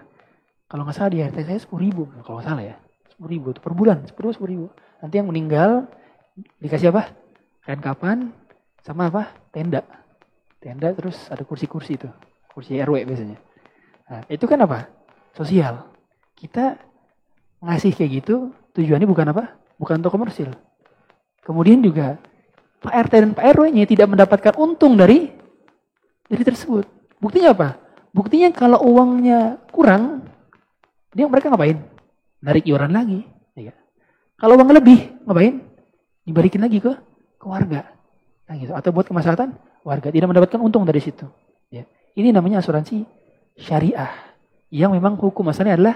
Kalau nggak salah di RT saya sepuluh ribu, kalau nggak salah ya, sepuluh ribu per bulan, sepuluh sepuluh ribu. Nanti yang meninggal dikasih apa? Kain kapan, sama apa? Tenda. Tenda terus ada kursi-kursi itu. Kursi RW biasanya. Nah, itu kan apa? Sosial. Kita ngasih kayak gitu tujuannya bukan apa? Bukan untuk komersil. Kemudian juga Pak RT dan Pak RW-nya tidak mendapatkan untung dari dari tersebut. Buktinya apa? Buktinya kalau uangnya kurang, dia mereka ngapain? Narik iuran lagi. Ya. Kalau uang lebih, ngapain? Dibalikin lagi ke keluarga. Nah, gitu. Atau buat kemaslahatan warga tidak mendapatkan untung dari situ. Ya. Ini namanya asuransi syariah yang memang hukum asalnya adalah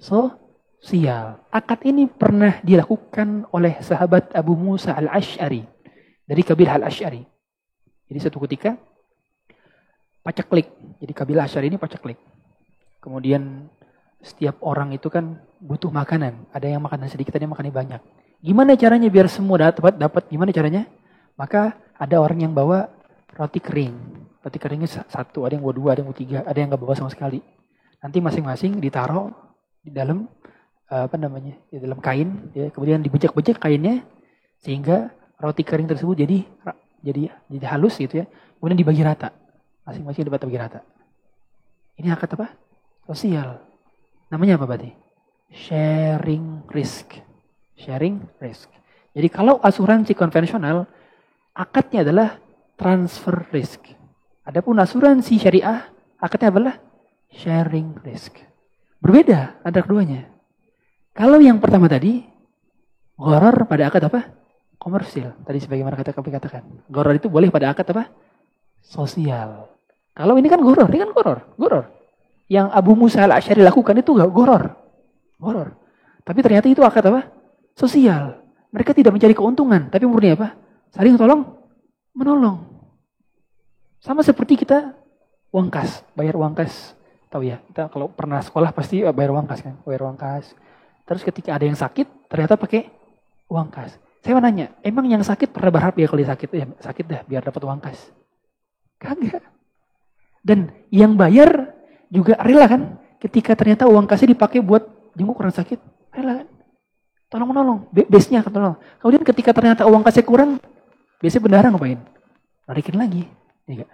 sosial. Akad ini pernah dilakukan oleh sahabat Abu Musa al-Ash'ari dari kabilah al-Ash'ari. Jadi satu ketika pacaklik. Jadi kabilah Ash'ari ini pacaklik. Kemudian setiap orang itu kan butuh makanan. Ada yang makan sedikit, ada yang makannya banyak. Gimana caranya biar semua dapat dapat? Gimana caranya? Maka ada orang yang bawa roti kering. Roti keringnya satu, ada yang bawa dua, ada yang bawa tiga, ada yang nggak bawa sama sekali. Nanti masing-masing ditaruh di dalam eh, apa namanya di dalam kain, ya. kemudian dibejek-bejek kainnya sehingga roti kering tersebut jadi jadi jadi halus gitu ya. Kemudian dibagi rata, masing-masing dapat bagi rata. Ini akad apa? Sosial. Namanya apa berarti? Sharing risk. Sharing risk. Jadi kalau asuransi konvensional, akadnya adalah transfer risk. Adapun asuransi syariah, akadnya adalah sharing risk. Berbeda antara keduanya. Kalau yang pertama tadi, goror pada akad apa? Komersil. Tadi sebagaimana kata kami katakan. Goror itu boleh pada akad apa? Sosial. Kalau ini kan goror, ini kan goror. Goror. Yang Abu Musa al-Asyari lakukan itu gak goror. Goror. Tapi ternyata itu akad apa? Sosial. Mereka tidak mencari keuntungan, tapi murni apa? Saling tolong menolong. Sama seperti kita uang kas, bayar uang kas. Tahu ya, kita kalau pernah sekolah pasti bayar uang kas kan, bayar uang kas. Terus ketika ada yang sakit, ternyata pakai uang kas. Saya mau nanya, emang yang sakit pernah berharap ya kalau dia sakit, ya sakit dah biar dapat uang kas? Kagak. Dan yang bayar juga rela kan, ketika ternyata uang kasnya dipakai buat jenguk orang sakit, rela kan? Tolong menolong, base-nya akan tolong. Kemudian ketika ternyata uang kasnya kurang, biasanya bendahara ngapain? Balikin lagi. Ya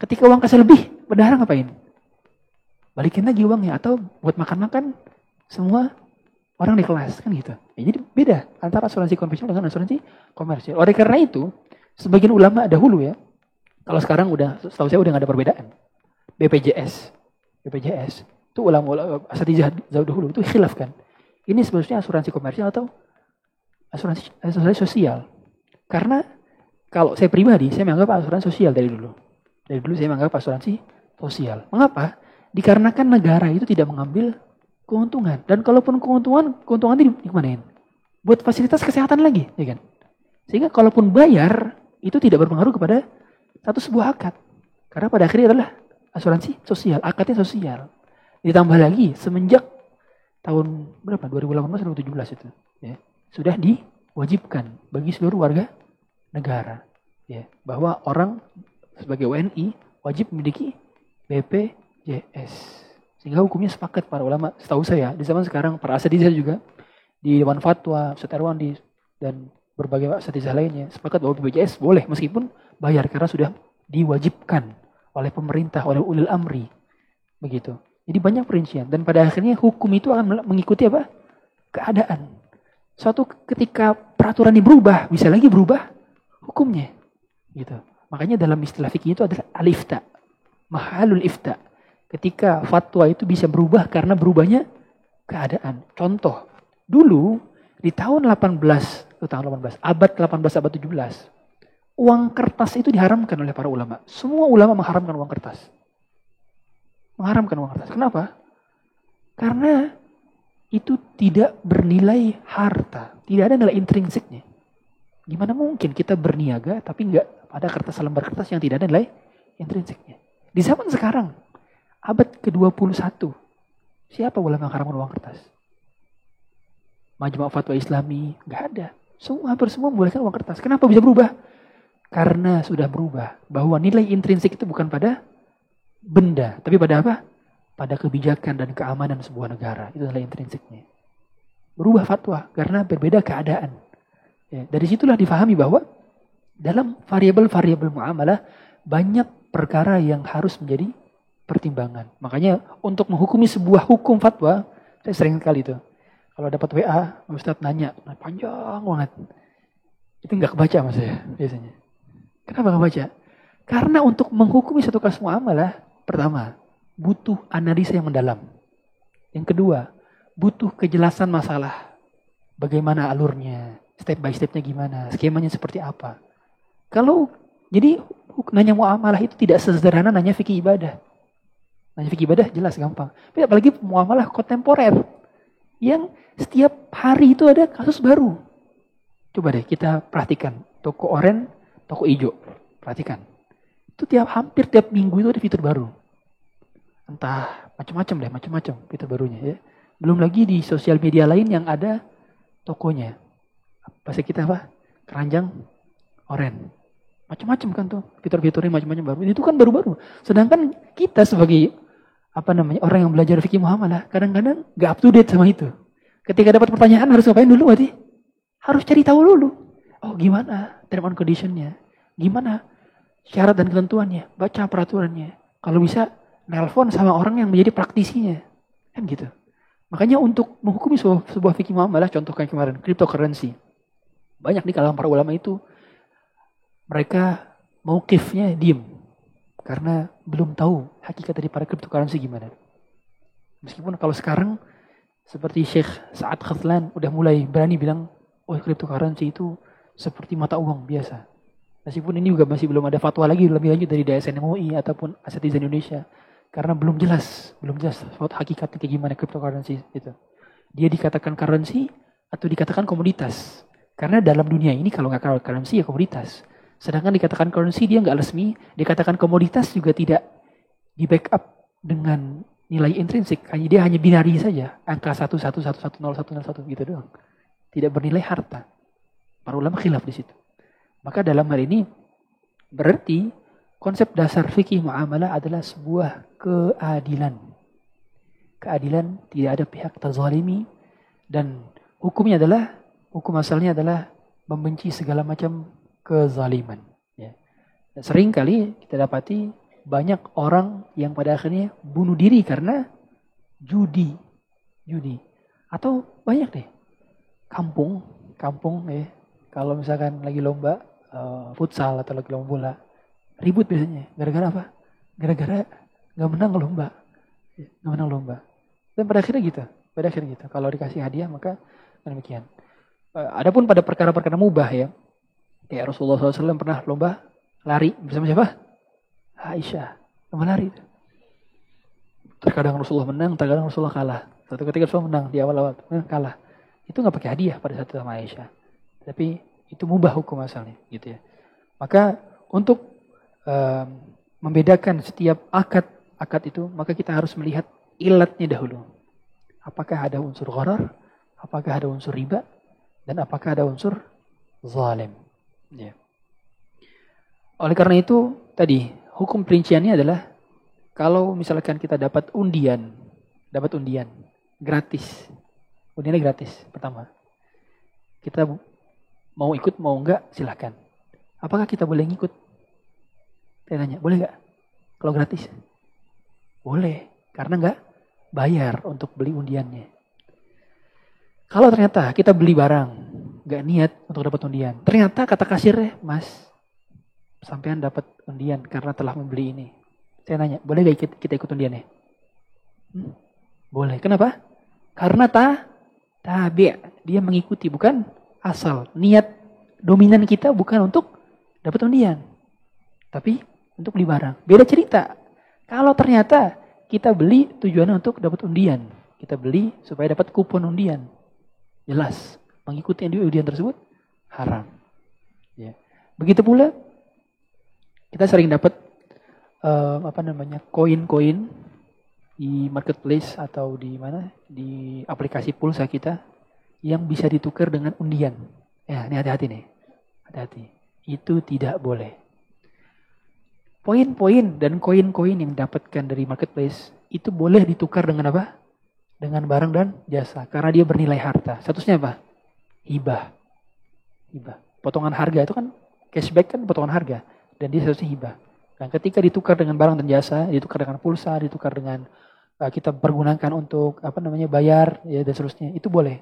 Ketika uang kasih lebih, bendahara ngapain? Balikin lagi uangnya atau buat makan-makan semua orang di kelas kan gitu. Ya, jadi beda antara asuransi konvensional dengan asuransi komersial. Oleh karena itu, sebagian ulama dahulu ya, kalau sekarang udah, setahu saya udah gak ada perbedaan. BPJS, BPJS itu ulama asatijah dahulu itu khilaf kan. Ini sebenarnya asuransi komersial atau asuransi, asuransi sosial. Karena kalau saya pribadi, saya menganggap asuransi sosial dari dulu. Dari dulu saya menganggap asuransi sosial. Mengapa? Dikarenakan negara itu tidak mengambil keuntungan. Dan kalaupun keuntungan, keuntungan itu dimanain? Buat fasilitas kesehatan lagi, ya kan? Sehingga kalaupun bayar, itu tidak berpengaruh kepada satu sebuah akad. Karena pada akhirnya adalah asuransi sosial, akadnya sosial. Ditambah lagi, semenjak tahun berapa? 2018 atau 2017 itu. Ya, sudah diwajibkan bagi seluruh warga negara ya bahwa orang sebagai WNI wajib memiliki BPJS sehingga hukumnya sepakat para ulama setahu saya di zaman sekarang para asatidz juga di Dewan Fatwa, Ustaz Erwan di dan berbagai asatidz lainnya sepakat bahwa BPJS boleh meskipun bayar karena sudah diwajibkan oleh pemerintah oleh ulil amri begitu jadi banyak perincian dan pada akhirnya hukum itu akan mengikuti apa keadaan suatu ketika peraturan ini berubah bisa lagi berubah hukumnya. Gitu. Makanya dalam istilah fikih itu adalah alifta. Mahalul ifta. Ketika fatwa itu bisa berubah karena berubahnya keadaan. Contoh, dulu di tahun 18, itu tahun 18, abad 18, abad 17, uang kertas itu diharamkan oleh para ulama. Semua ulama mengharamkan uang kertas. Mengharamkan uang kertas. Kenapa? Karena itu tidak bernilai harta. Tidak ada nilai intrinsiknya. Gimana mungkin kita berniaga tapi nggak ada kertas lembar kertas yang tidak ada nilai intrinsiknya. Di zaman sekarang, abad ke-21, siapa ulama yang uang kertas? Majma' Fatwa Islami, nggak ada. Semua hampir semua membolehkan uang kertas. Kenapa bisa berubah? Karena sudah berubah. Bahwa nilai intrinsik itu bukan pada benda, tapi pada apa? Pada kebijakan dan keamanan sebuah negara. Itu nilai intrinsiknya. Berubah fatwa karena berbeda keadaan. Ya, dari situlah difahami bahwa dalam variabel-variabel muamalah banyak perkara yang harus menjadi pertimbangan. Makanya untuk menghukumi sebuah hukum fatwa, saya sering kali itu. Kalau dapat WA, Ustadz nanya, panjang banget. Itu nggak kebaca mas saya biasanya. Kenapa nggak baca? Karena untuk menghukumi satu kasus muamalah, pertama, butuh analisa yang mendalam. Yang kedua, butuh kejelasan masalah. Bagaimana alurnya, step by stepnya gimana, skemanya seperti apa. Kalau jadi nanya muamalah itu tidak sesederhana nanya fikih ibadah. Nanya fikih ibadah jelas gampang. Tapi apalagi muamalah kontemporer yang setiap hari itu ada kasus baru. Coba deh kita perhatikan toko oren, toko hijau. Perhatikan. Itu tiap hampir tiap minggu itu ada fitur baru. Entah macam-macam deh, macam-macam fitur barunya ya. Belum lagi di sosial media lain yang ada tokonya. Bahasa kita apa? Keranjang oren. Macam-macam kan tuh. Fitur-fiturnya macam-macam baru. Itu kan baru-baru. Sedangkan kita sebagai apa namanya orang yang belajar fikih muamalah kadang-kadang gak up to date sama itu. Ketika dapat pertanyaan harus ngapain dulu berarti? Harus cari tahu dulu. Oh gimana term and conditionnya? Gimana syarat dan ketentuannya? Baca peraturannya. Kalau bisa nelpon sama orang yang menjadi praktisinya. Kan gitu. Makanya untuk menghukumi sebuah, sebuah fikih muamalah kayak kemarin cryptocurrency. Banyak di kalangan para ulama itu mereka kifnya diem. Karena belum tahu hakikat dari para cryptocurrency gimana. Meskipun kalau sekarang seperti Syekh Sa'ad Khazlan udah mulai berani bilang, oh cryptocurrency itu seperti mata uang biasa. Meskipun ini juga masih belum ada fatwa lagi lebih lanjut dari DSN MUI ataupun Asetizen Indonesia. Karena belum jelas, belum jelas hakikatnya kayak gimana cryptocurrency itu. Dia dikatakan currency atau dikatakan komoditas. Karena dalam dunia ini kalau nggak currency ya komoditas. Sedangkan dikatakan currency dia nggak resmi, dikatakan komoditas juga tidak di backup dengan nilai intrinsik. Hanya dia hanya binari saja, angka satu satu satu satu nol satu nol satu gitu doang. Tidak bernilai harta. Para ulama khilaf di situ. Maka dalam hal ini berarti konsep dasar fikih muamalah adalah sebuah keadilan. Keadilan tidak ada pihak terzalimi dan hukumnya adalah hukum asalnya adalah membenci segala macam kezaliman. Ya. Sering kali kita dapati banyak orang yang pada akhirnya bunuh diri karena judi, judi. Atau banyak deh kampung, kampung ya. Kalau misalkan lagi lomba uh, futsal atau lagi lomba bola, ribut biasanya. Gara-gara apa? Gara-gara nggak menang lomba, nggak menang lomba. Dan pada akhirnya gitu, pada akhirnya gitu. Kalau dikasih hadiah maka demikian. Uh, adapun pada perkara-perkara mubah ya, kayak Rasulullah SAW pernah lomba lari bersama siapa? Aisyah, lomba lari. Terkadang Rasulullah menang, terkadang Rasulullah kalah. Satu ketika Rasulullah menang di awal-awal, eh, kalah. Itu nggak pakai hadiah pada saat itu sama Aisyah. Tapi itu mubah hukum asalnya, gitu ya. Maka untuk um, membedakan setiap akad akad itu, maka kita harus melihat ilatnya dahulu. Apakah ada unsur gharar? Apakah ada unsur riba? Dan apakah ada unsur zalim? Ya. Oleh karena itu, tadi hukum perinciannya adalah kalau misalkan kita dapat undian, dapat undian gratis. Undiannya gratis pertama. Kita mau ikut mau enggak silahkan. Apakah kita boleh ngikut? Saya tanya, boleh enggak? Kalau gratis? Boleh, karena enggak bayar untuk beli undiannya. Kalau ternyata kita beli barang, nggak niat untuk dapat undian. Ternyata kata kasirnya, Mas, sampean dapat undian karena telah membeli ini. Saya nanya, boleh gak kita, kita ikut undiannya? Hmm? Boleh. Kenapa? Karena ta tabi dia mengikuti bukan asal. Niat dominan kita bukan untuk dapat undian, tapi untuk beli barang. Beda cerita. Kalau ternyata kita beli tujuannya untuk dapat undian, kita beli supaya dapat kupon undian. Jelas mengikuti undian tersebut haram. Begitu pula kita sering dapat uh, apa namanya koin-koin di marketplace atau di mana di aplikasi pulsa kita yang bisa ditukar dengan undian. Ya, ini hati-hati nih. Hati-hati. Itu tidak boleh. Poin-poin dan koin-koin yang didapatkan dari marketplace itu boleh ditukar dengan apa? Dengan barang dan jasa. Karena dia bernilai harta. Statusnya apa? Hibah. Hibah. Potongan harga itu kan cashback kan potongan harga. Dan dia statusnya hibah. Dan ketika ditukar dengan barang dan jasa, ditukar dengan pulsa, ditukar dengan uh, kita pergunakan untuk apa namanya bayar ya dan seterusnya, itu boleh.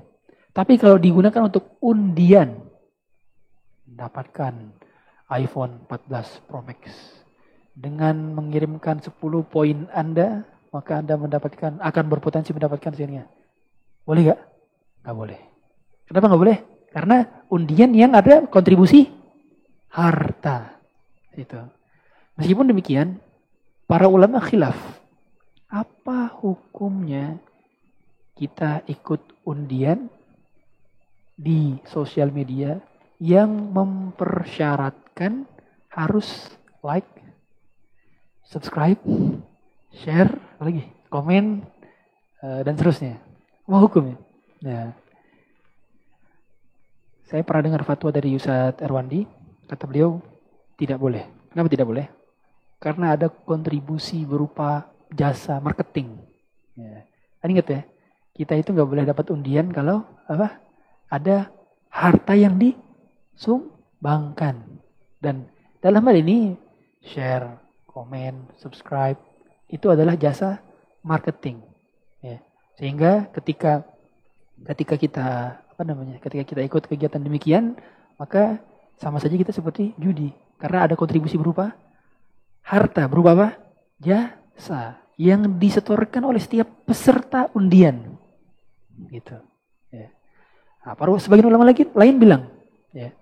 Tapi kalau digunakan untuk undian, dapatkan iPhone 14 Pro Max dengan mengirimkan 10 poin Anda, maka Anda mendapatkan akan berpotensi mendapatkan hasilnya. Boleh gak? Gak boleh. Kenapa gak boleh? Karena undian yang ada kontribusi harta. Itu. Meskipun demikian, para ulama khilaf. Apa hukumnya kita ikut undian di sosial media yang mempersyaratkan harus like subscribe, share, lagi komen, uh, dan seterusnya. Apa hukumnya? Nah, saya pernah dengar fatwa dari Yusat Erwandi, kata beliau tidak boleh. Kenapa tidak boleh? Karena ada kontribusi berupa jasa marketing. Ya. Kan ingat ya, kita itu nggak boleh dapat undian kalau apa? Ada harta yang disumbangkan. Dan dalam hal ini share, komen, subscribe itu adalah jasa marketing. Ya. Sehingga ketika ketika kita apa namanya? Ketika kita ikut kegiatan demikian, maka sama saja kita seperti judi karena ada kontribusi berupa harta, berupa apa? Jasa yang disetorkan oleh setiap peserta undian. Gitu. Nah, para sebagian ulama lagi lain bilang, ya,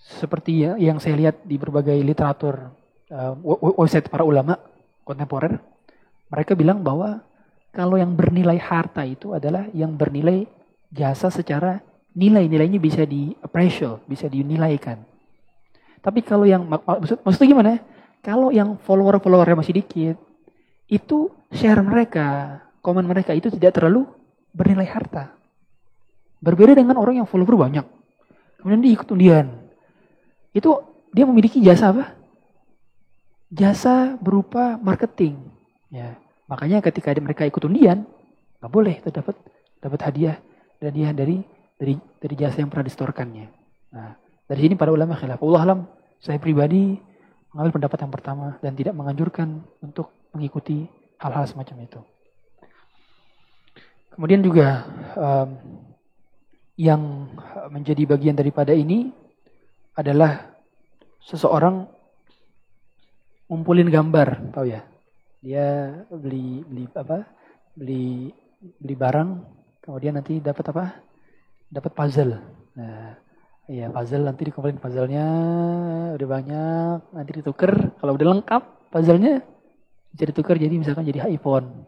seperti ya yang saya lihat di berbagai literatur uh, website para ulama kontemporer, mereka bilang bahwa kalau yang bernilai harta itu adalah yang bernilai jasa secara nilai-nilainya bisa di appraisal, bisa dinilaikan. Tapi kalau yang maksud maksudnya gimana? Kalau yang follower-followernya masih dikit, itu share mereka, komen mereka itu tidak terlalu bernilai harta. Berbeda dengan orang yang follower banyak. Kemudian dia ikut undian. Itu dia memiliki jasa apa? jasa berupa marketing. Ya, makanya ketika mereka ikut undian, nggak boleh itu dapat dapat hadiah dan dia dari dari dari jasa yang pernah distorkannya. Nah, dari sini para ulama khilaf. Allah alam, saya pribadi mengambil pendapat yang pertama dan tidak menganjurkan untuk mengikuti hal-hal semacam itu. Kemudian juga um, yang menjadi bagian daripada ini adalah seseorang ngumpulin gambar, tahu ya? Dia beli beli apa? Beli beli barang, kemudian nanti dapat apa? Dapat puzzle. Nah, iya puzzle nanti dikumpulin puzzlenya udah banyak, nanti ditukar. Kalau udah lengkap puzzlenya bisa ditukar jadi misalkan jadi iPhone,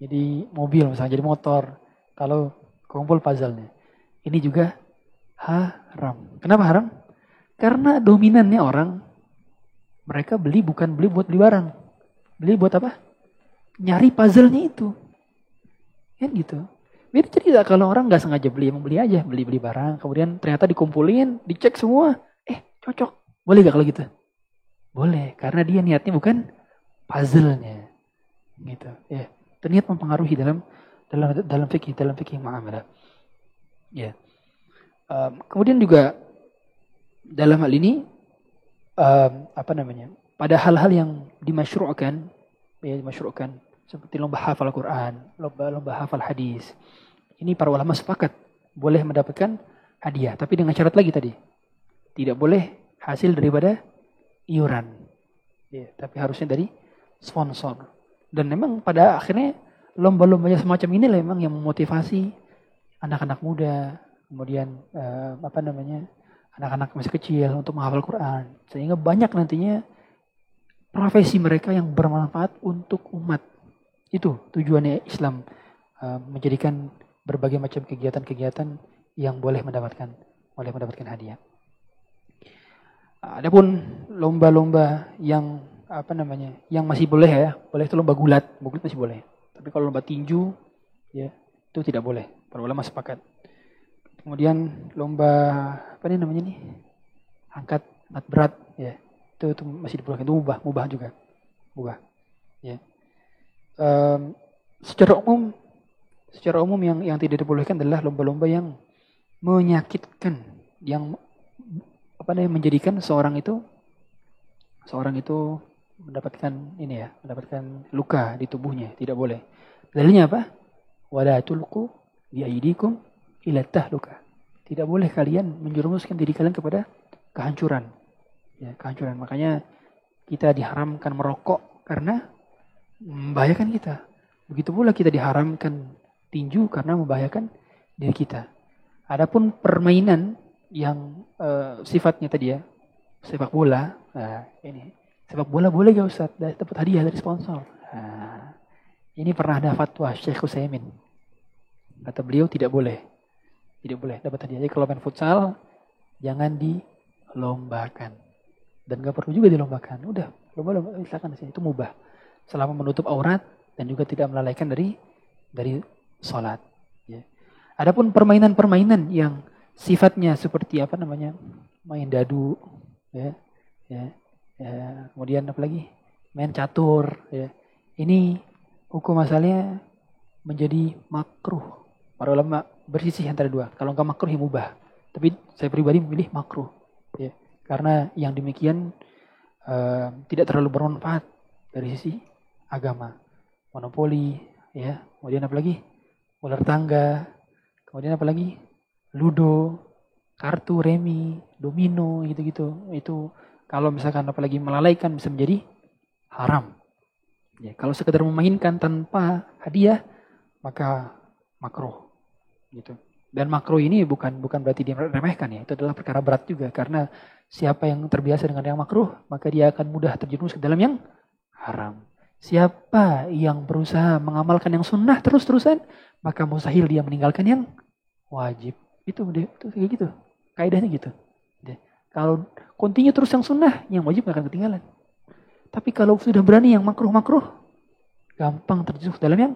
jadi mobil misalnya jadi motor. Kalau kumpul puzzlenya, ini juga haram. Kenapa haram? Karena dominannya orang mereka beli bukan beli buat beli barang. Beli buat apa? Nyari puzzle-nya itu. Kan gitu. Beda cerita kalau orang nggak sengaja beli, emang beli aja. Beli-beli barang, kemudian ternyata dikumpulin, dicek semua. Eh, cocok. Boleh gak kalau gitu? Boleh, karena dia niatnya bukan puzzle-nya. Gitu. Ya, ternyata mempengaruhi dalam dalam dalam fikih, dalam fikih muamalah. Ya. Um, kemudian juga dalam hal ini um, apa namanya pada hal-hal yang dimasyru'kan ya dimasyru'kan seperti lomba hafal Quran, lomba lomba hafal hadis. Ini para ulama sepakat boleh mendapatkan hadiah, tapi dengan syarat lagi tadi. Tidak boleh hasil daripada iuran. Ya, tapi harusnya dari sponsor. Dan memang pada akhirnya lomba-lombanya semacam ini memang yang memotivasi anak-anak muda, kemudian uh, apa namanya anak-anak masih kecil untuk menghafal Quran. Sehingga banyak nantinya profesi mereka yang bermanfaat untuk umat. Itu tujuannya Islam uh, menjadikan berbagai macam kegiatan-kegiatan yang boleh mendapatkan boleh mendapatkan hadiah. Adapun lomba-lomba yang apa namanya, yang masih boleh ya, boleh itu lomba gulat, gulat masih boleh. Tapi kalau lomba tinju, ya itu tidak boleh. Para ulama sepakat. Kemudian lomba apa nih namanya nih, angkat angkat berat, ya itu, itu masih diperbolehkan. Itu mubah, mubah juga, mubah. Ya. Um, secara umum, secara umum yang yang tidak diperbolehkan adalah lomba-lomba yang menyakitkan, yang apa namanya menjadikan seorang itu seorang itu mendapatkan ini ya, mendapatkan luka di tubuhnya, tidak boleh. Dalilnya apa? Wala tulqu bi aydikum ila tahluka. Tidak boleh kalian menjerumuskan diri kalian kepada kehancuran. Ya, kehancuran. Makanya kita diharamkan merokok karena membahayakan kita. Begitu pula kita diharamkan tinju karena membahayakan diri kita. Adapun permainan yang uh, sifatnya tadi ya sepak bola, nah, ini sepak bola boleh gak Ustaz? Dapat hadiah dari sponsor. Nah, ini pernah ada fatwa Syekh Utsaimin. Kata beliau tidak boleh. Tidak boleh dapat hadiah. Jadi kalau main futsal jangan dilombakan. Dan gak perlu juga dilombakan. Udah, lomba-lomba silakan sini itu mubah. Selama menutup aurat dan juga tidak melalaikan dari dari sholat. Ya. Adapun permainan-permainan yang sifatnya seperti apa namanya main dadu ya ya ya kemudian apa lagi main catur ya ini hukum asalnya menjadi makruh para ulama bersisih antara dua. Kalau enggak makruh ya mubah. Tapi saya pribadi memilih makruh ya. Karena yang demikian uh, tidak terlalu bermanfaat dari sisi agama. Monopoli ya. Kemudian apa lagi ular tangga. Kemudian apa lagi ludo, kartu remi, domino gitu-gitu. Itu kalau misalkan apalagi melalaikan bisa menjadi haram. Ya, kalau sekedar memainkan tanpa hadiah maka makruh gitu. Dan makruh ini bukan bukan berarti diremehkan ya. Itu adalah perkara berat juga karena siapa yang terbiasa dengan yang makruh maka dia akan mudah terjerumus ke dalam yang haram. Siapa yang berusaha mengamalkan yang sunnah terus-terusan maka mustahil dia meninggalkan yang wajib. Itu dia, itu kayak gitu. Kaidahnya gitu. Dia. Kalau continue terus yang sunnah, yang wajib gak akan ketinggalan. Tapi kalau sudah berani yang makruh-makruh, gampang terjatuh dalam yang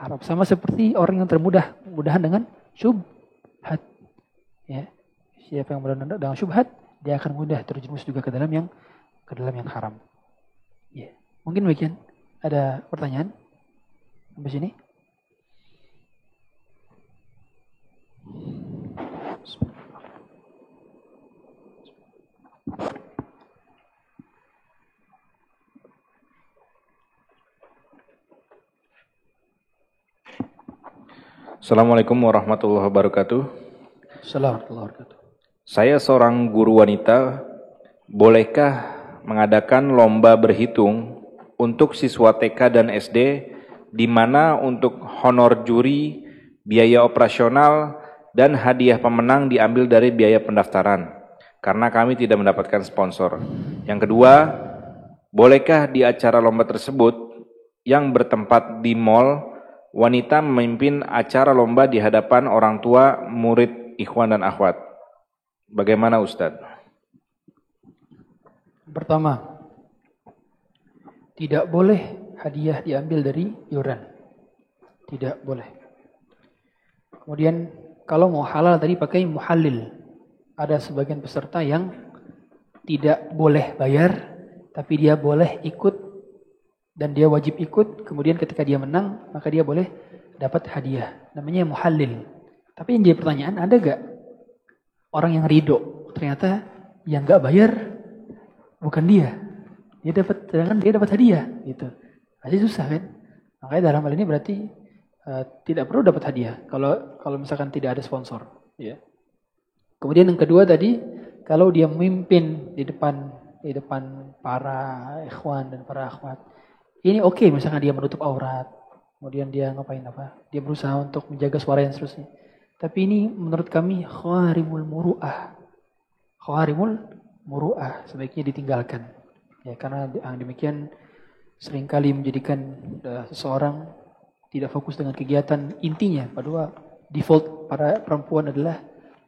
haram. Sama seperti orang yang termudah, mudahan dengan syubhat. Ya. Siapa yang mudah dengan syubhat, dia akan mudah terjerumus juga ke dalam yang ke dalam yang haram. Ya. Mungkin bagian ada pertanyaan sampai sini? Assalamualaikum warahmatullahi wabarakatuh. Assalamualaikum warahmatullahi wabarakatuh. Saya seorang guru wanita, bolehkah mengadakan lomba berhitung untuk siswa TK dan SD di mana untuk honor juri, biaya operasional, dan hadiah pemenang diambil dari biaya pendaftaran karena kami tidak mendapatkan sponsor. Yang kedua, bolehkah di acara lomba tersebut yang bertempat di mall wanita memimpin acara lomba di hadapan orang tua, murid, ikhwan dan akhwat? Bagaimana Ustadz? Pertama, tidak boleh hadiah diambil dari iuran. Tidak boleh. Kemudian kalau mau halal tadi pakai muhalil. Ada sebagian peserta yang tidak boleh bayar, tapi dia boleh ikut dan dia wajib ikut. Kemudian ketika dia menang, maka dia boleh dapat hadiah. Namanya muhalil. Tapi yang jadi pertanyaan, ada gak orang yang ridho? Ternyata yang gak bayar bukan dia. Dia dapat, sedangkan dia dapat hadiah. Gitu. Masih susah kan? Makanya dalam hal ini berarti uh, tidak perlu dapat hadiah kalau kalau misalkan tidak ada sponsor ya kemudian yang kedua tadi kalau dia memimpin di depan di depan para ikhwan dan para akhwat ini oke okay, misalkan dia menutup aurat kemudian dia ngapain apa dia berusaha untuk menjaga suara yang seterusnya tapi ini menurut kami khawarimul muru'ah khawarimul muru'ah sebaiknya ditinggalkan ya karena yang demikian sering kali menjadikan uh, seseorang tidak fokus dengan kegiatan intinya. Padahal default para perempuan adalah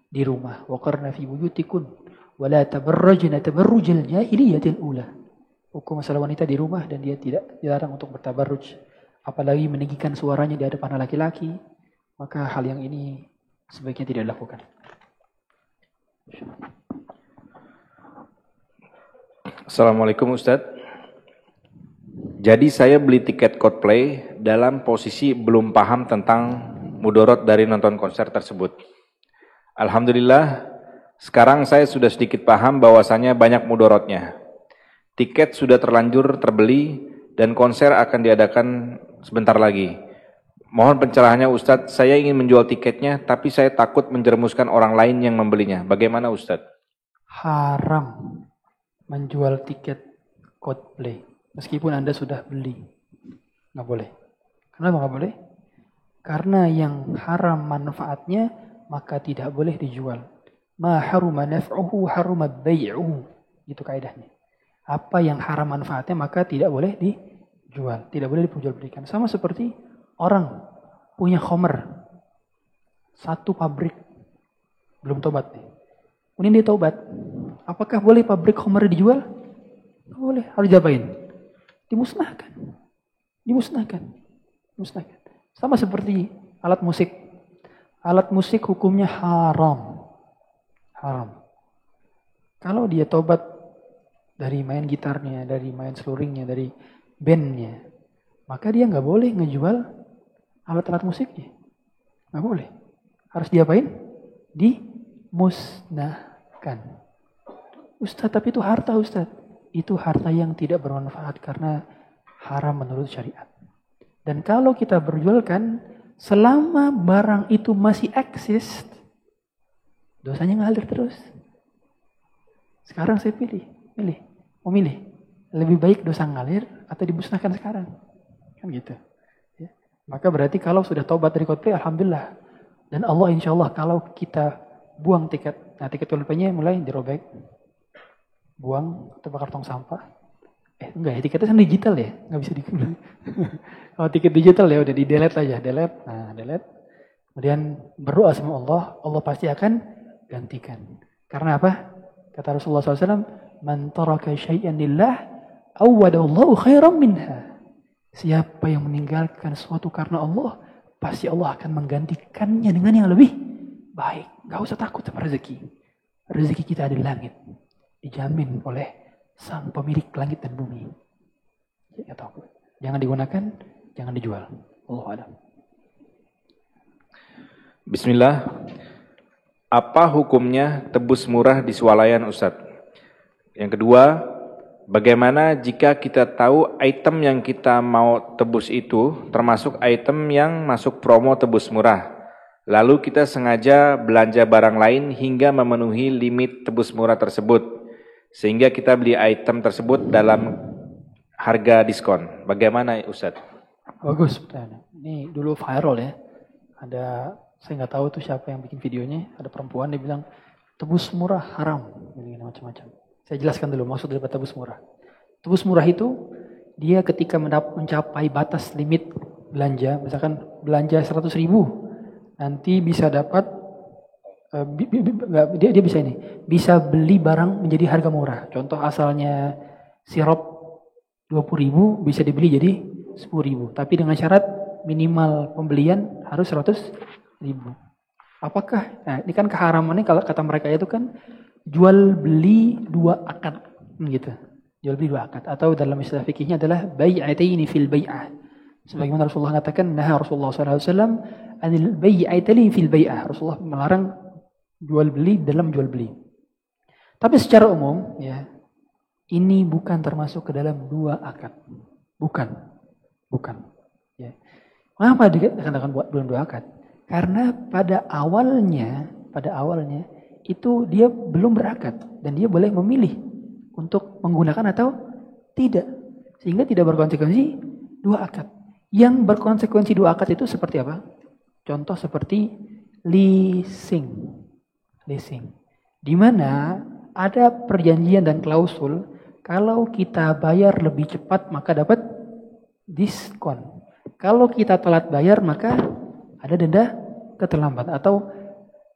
di rumah. Waqarna fi buyutikun Wala tabarrajna tabarrujal jahiliyatil ula. Hukum masalah wanita di rumah dan dia tidak dilarang untuk bertabarruj. Apalagi meninggikan suaranya di hadapan laki-laki. Maka hal yang ini sebaiknya tidak dilakukan. Assalamualaikum Ustadz. Jadi saya beli tiket Coldplay dalam posisi belum paham tentang mudorot dari nonton konser tersebut. Alhamdulillah, sekarang saya sudah sedikit paham bahwasannya banyak mudorotnya. Tiket sudah terlanjur terbeli dan konser akan diadakan sebentar lagi. Mohon pencerahannya Ustadz, saya ingin menjual tiketnya tapi saya takut menjerumuskan orang lain yang membelinya. Bagaimana Ustadz? Haram menjual tiket Coldplay meskipun Anda sudah beli. Nggak boleh. Kenapa nggak boleh? Karena yang haram manfaatnya maka tidak boleh dijual. Ma haruma naf'uhu haruma bai'uhu. Itu kaidahnya. Apa yang haram manfaatnya maka tidak boleh dijual. Tidak boleh diperjualbelikan. Sama seperti orang punya khomer. Satu pabrik. Belum tobat nih. Kemudian dia tobat. Apakah boleh pabrik khomer dijual? Tidak boleh. Harus diapain? Dimusnahkan. Dimusnahkan. Dimusnahkan. Sama seperti alat musik. Alat musik hukumnya haram. Haram. Kalau dia tobat dari main gitarnya, dari main seluringnya, dari bandnya, maka dia nggak boleh ngejual alat-alat musiknya. Nggak boleh. Harus diapain? Dimusnahkan. Ustadz, tapi itu harta Ustadz. Itu harta yang tidak bermanfaat karena haram menurut syariat. Dan kalau kita berjualkan, selama barang itu masih eksis, dosanya ngalir terus. Sekarang saya pilih, pilih, memilih. Lebih baik dosa ngalir atau dimusnahkan sekarang. Kan gitu. Ya. Maka berarti kalau sudah taubat dari Coldplay, Alhamdulillah. Dan Allah insya Allah kalau kita buang tiket, nah tiket Coldplay-nya mulai dirobek. Buang atau bakar tong sampah. Eh enggak ya, tiketnya kan digital ya, nggak bisa di Kalau tiket digital ya udah di delete aja, delete, nah delete. Kemudian berdoa sama Allah, Allah pasti akan gantikan. Karena apa? Kata Rasulullah SAW, Man taraka syai'an lillah, awwadallahu khairan minha. Siapa yang meninggalkan sesuatu karena Allah, pasti Allah akan menggantikannya dengan yang lebih baik. Gak usah takut sama rezeki. Rezeki kita ada di langit. Dijamin oleh sang pemilik langit dan bumi. Ya, tahu. Jangan digunakan, jangan dijual. Allah ada. Bismillah. Apa hukumnya tebus murah di swalayan Ustadz? Yang kedua, bagaimana jika kita tahu item yang kita mau tebus itu termasuk item yang masuk promo tebus murah? Lalu kita sengaja belanja barang lain hingga memenuhi limit tebus murah tersebut. Sehingga kita beli item tersebut dalam harga diskon. Bagaimana Ustadz? Bagus Ini dulu viral ya. Ada saya nggak tahu tuh siapa yang bikin videonya. Ada perempuan dia bilang tebus murah haram. Ini macam-macam. Saya jelaskan dulu maksud dari tebus murah. Tebus murah itu dia ketika mencapai batas limit belanja, misalkan belanja 100 ribu, nanti bisa dapat Eh, dia dia bisa ini bisa beli barang menjadi harga murah. Contoh asalnya sirup 20 ribu bisa dibeli jadi 10 ribu. Tapi dengan syarat minimal pembelian harus 100 ribu. Apakah nah ini kan keharamannya kalau kata mereka itu kan jual beli dua akad gitu jual beli dua akad atau dalam istilah fikihnya adalah bai'ataini fil bai'ah sebagaimana Rasulullah katakan nah Rasulullah SAW anil bai'ataini fil bai'ah Rasulullah melarang jual beli dalam jual beli. Tapi secara umum ya ini bukan termasuk ke dalam dua akad. Bukan. Bukan. Ya. Mengapa dikatakan buat belum dua akad? Karena pada awalnya, pada awalnya itu dia belum berakad dan dia boleh memilih untuk menggunakan atau tidak. Sehingga tidak berkonsekuensi dua akad. Yang berkonsekuensi dua akad itu seperti apa? Contoh seperti leasing leasing. Di mana ada perjanjian dan klausul kalau kita bayar lebih cepat maka dapat diskon. Kalau kita telat bayar maka ada denda keterlambatan atau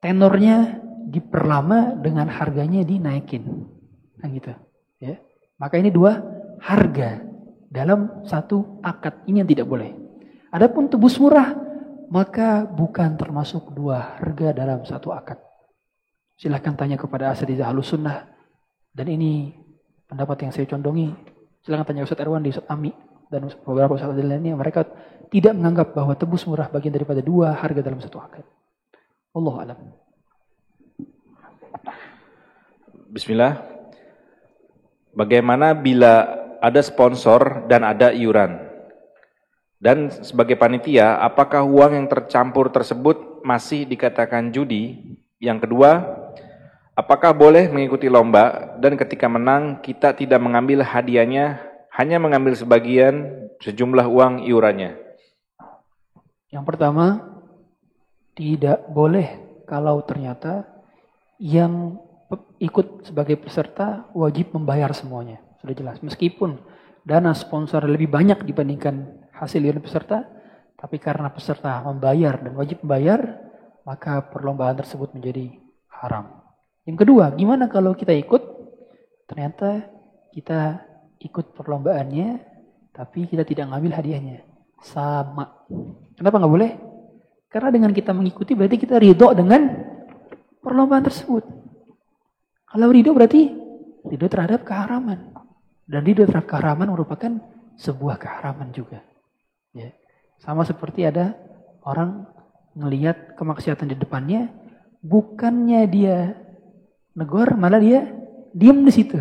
tenornya diperlama dengan harganya dinaikin. Nah gitu. Ya. Maka ini dua harga dalam satu akad. Ini yang tidak boleh. Adapun tebus murah, maka bukan termasuk dua harga dalam satu akad. Silahkan tanya kepada asadidah halus sunnah. Dan ini pendapat yang saya condongi. Silahkan tanya Ustaz Erwan di Ustaz Ami dan beberapa Ustaz lainnya. Mereka tidak menganggap bahwa tebus murah bagian daripada dua harga dalam satu akad. Allah alam. Bismillah. Bagaimana bila ada sponsor dan ada iuran? Dan sebagai panitia, apakah uang yang tercampur tersebut masih dikatakan judi? Yang kedua, apakah boleh mengikuti lomba dan ketika menang kita tidak mengambil hadiahnya, hanya mengambil sebagian sejumlah uang iurannya? Yang pertama, tidak boleh kalau ternyata yang ikut sebagai peserta wajib membayar semuanya. Sudah jelas. Meskipun dana sponsor lebih banyak dibandingkan hasil dari peserta, tapi karena peserta membayar dan wajib membayar, maka perlombaan tersebut menjadi haram. Yang kedua, gimana kalau kita ikut, ternyata kita ikut perlombaannya, tapi kita tidak ngambil hadiahnya. Sama. Kenapa nggak boleh? Karena dengan kita mengikuti berarti kita ridho dengan perlombaan tersebut. Kalau ridho berarti ridho terhadap keharaman. Dan ridho terhadap keharaman merupakan sebuah keharaman juga. Ya. Sama seperti ada orang melihat kemaksiatan di depannya, bukannya dia negor, malah dia diam di situ.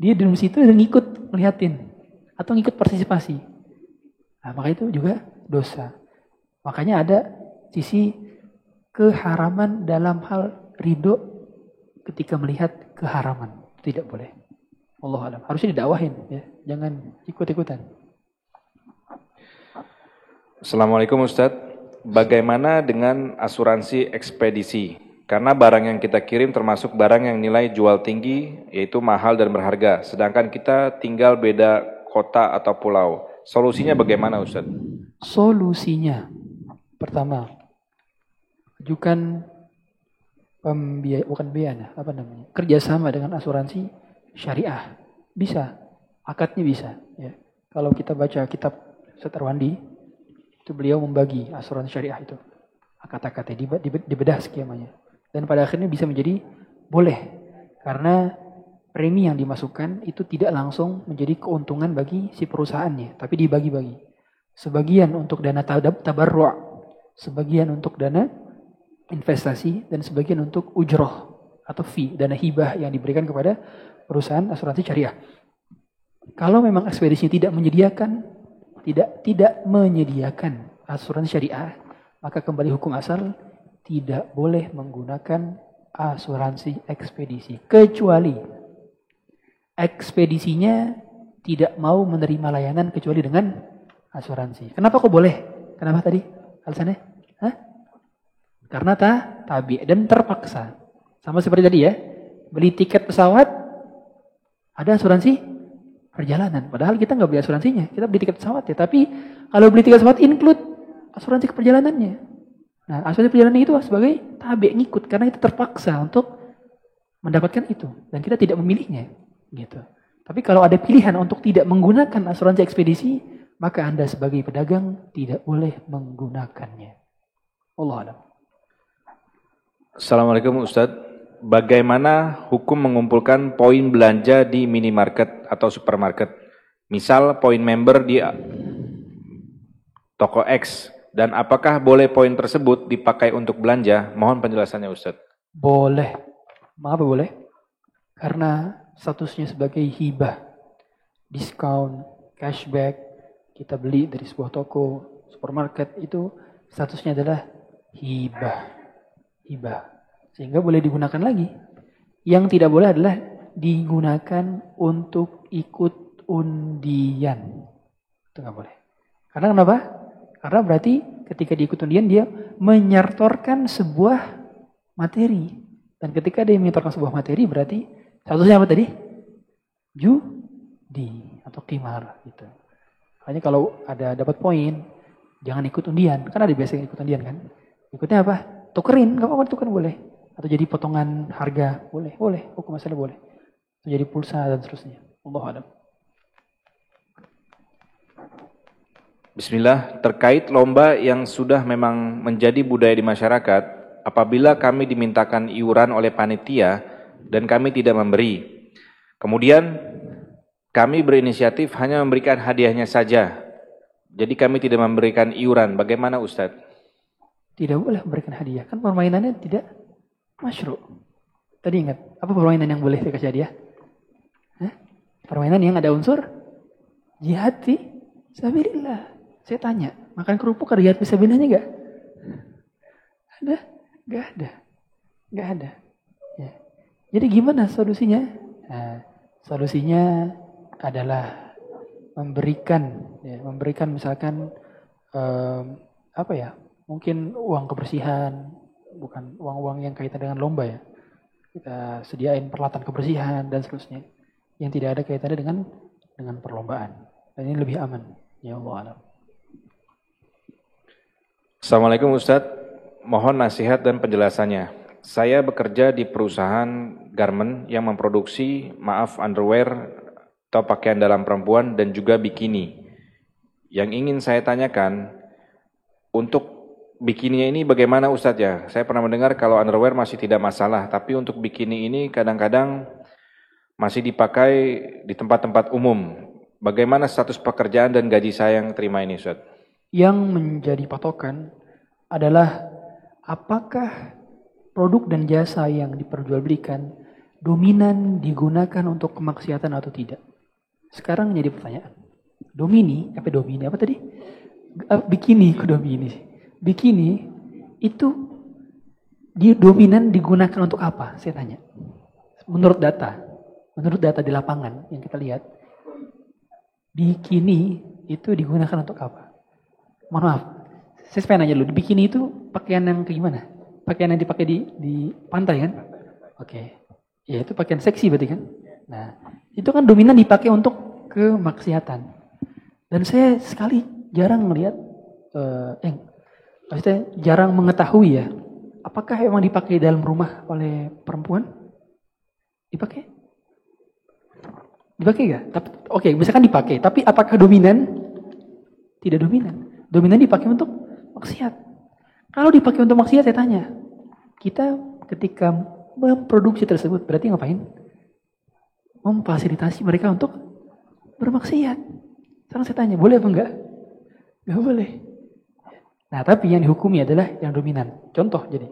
Dia diam di situ dan ngikut melihatin atau ngikut partisipasi. Nah, maka itu juga dosa. Makanya ada sisi keharaman dalam hal ridho ketika melihat keharaman. Tidak boleh. Allah alam. Harusnya didakwahin ya. Jangan ikut-ikutan. Assalamualaikum Ustadz. Bagaimana dengan asuransi ekspedisi? Karena barang yang kita kirim termasuk barang yang nilai jual tinggi, yaitu mahal dan berharga. Sedangkan kita tinggal beda kota atau pulau. Solusinya bagaimana Ustadz? Solusinya Pertama, ajukan pembiaya, bukan biaya, apa namanya, kerjasama dengan asuransi syariah. Bisa, akadnya bisa. Ya. Kalau kita baca kitab Setarwandi, itu beliau membagi asuransi syariah itu. Akad-akadnya, dibedah skemanya. Dan pada akhirnya bisa menjadi boleh. Karena premi yang dimasukkan itu tidak langsung menjadi keuntungan bagi si perusahaannya, tapi dibagi-bagi. Sebagian untuk dana tabarru' sebagian untuk dana investasi dan sebagian untuk ujroh atau fee, dana hibah yang diberikan kepada perusahaan asuransi syariah. Kalau memang ekspedisi tidak menyediakan tidak tidak menyediakan asuransi syariah, maka kembali hukum asal tidak boleh menggunakan asuransi ekspedisi kecuali ekspedisinya tidak mau menerima layanan kecuali dengan asuransi. Kenapa kok boleh? Kenapa tadi? Alasannya? Hah? Karena ta, tabi dan terpaksa. Sama seperti tadi ya. Beli tiket pesawat, ada asuransi perjalanan. Padahal kita nggak beli asuransinya. Kita beli tiket pesawat ya. Tapi kalau beli tiket pesawat include asuransi perjalanannya. Nah, asuransi perjalanan itu sebagai tabi ngikut karena itu terpaksa untuk mendapatkan itu dan kita tidak memilihnya gitu. Tapi kalau ada pilihan untuk tidak menggunakan asuransi ekspedisi, maka Anda sebagai pedagang tidak boleh menggunakannya. Allah alam. Assalamualaikum Ustadz. Bagaimana hukum mengumpulkan poin belanja di minimarket atau supermarket? Misal poin member di toko X dan apakah boleh poin tersebut dipakai untuk belanja? Mohon penjelasannya Ustadz. Boleh. Maaf boleh? Karena statusnya sebagai hibah, diskon, cashback, kita beli dari sebuah toko, supermarket itu statusnya adalah hibah. Hibah. Sehingga boleh digunakan lagi. Yang tidak boleh adalah digunakan untuk ikut undian. Itu nggak boleh. Karena kenapa? Karena berarti ketika diikut undian dia menyertorkan sebuah materi. Dan ketika dia menyertorkan sebuah materi berarti statusnya apa tadi? Judi atau kimar gitu. Hanya kalau ada dapat poin, jangan ikut undian. Kan ada biasa ikut undian kan. Ikutnya apa? Tukerin, gak apa-apa tukerin boleh. Atau jadi potongan harga, boleh, boleh, hukum masalah boleh. Atau jadi pulsa dan seterusnya. Allah alam. Bismillah, terkait lomba yang sudah memang menjadi budaya di masyarakat, apabila kami dimintakan iuran oleh panitia dan kami tidak memberi, kemudian kami berinisiatif hanya memberikan hadiahnya saja, jadi kami tidak memberikan iuran, bagaimana Ustadz? Tidak boleh memberikan hadiah, kan permainannya tidak masyru. Tadi ingat, apa permainan yang boleh dikasih hadiah? Hah? Permainan yang ada unsur jihad fi. Saya tanya, makan kerupuk ada jihad fisabilillahnya enggak? Ada? Enggak ada. Enggak ada. Ya. Jadi gimana solusinya? Nah, solusinya adalah memberikan, ya, memberikan misalkan um, apa ya? Mungkin uang kebersihan, bukan uang-uang yang kaitan dengan lomba ya. Kita sediain peralatan kebersihan dan seterusnya yang tidak ada kaitannya dengan dengan perlombaan. Dan ini lebih aman. Ya Allah alam. Assalamualaikum Ustadz, mohon nasihat dan penjelasannya. Saya bekerja di perusahaan garment yang memproduksi, maaf, underwear atau pakaian dalam perempuan dan juga bikini. Yang ingin saya tanyakan, untuk bikininya ini bagaimana Ustadz ya? Saya pernah mendengar kalau underwear masih tidak masalah, tapi untuk bikini ini kadang-kadang masih dipakai di tempat-tempat umum. Bagaimana status pekerjaan dan gaji saya yang terima ini Ustadz? Yang menjadi patokan adalah apakah produk dan jasa yang diperjualbelikan dominan digunakan untuk kemaksiatan atau tidak. Sekarang menjadi pertanyaan. Domini, apa domini? Apa tadi? Uh, bikini, ke domini. Bikini itu di dominan digunakan untuk apa? Saya tanya. Menurut data, menurut data di lapangan yang kita lihat, bikini itu digunakan untuk apa? Mohon maaf, saya pengen nanya dulu, bikini itu pakaian yang kayak gimana? Pakaian yang dipakai di di pantai kan? Oke. Okay. Ya itu pakaian seksi berarti kan? Nah, itu kan dominan dipakai untuk kemaksiatan. Dan saya sekali jarang melihat, uh, eh, maksudnya jarang mengetahui ya, apakah emang dipakai dalam rumah oleh perempuan? Dipakai? Dipakai gak? Tapi, oke, okay, misalkan dipakai, tapi apakah dominan? Tidak dominan. Dominan dipakai untuk maksiat. Kalau dipakai untuk maksiat saya tanya, kita ketika memproduksi tersebut berarti ngapain? Memfasilitasi mereka untuk bermaksiat. Sekarang saya tanya, boleh apa enggak? Enggak boleh. Nah, tapi yang dihukumi adalah yang dominan. Contoh jadi,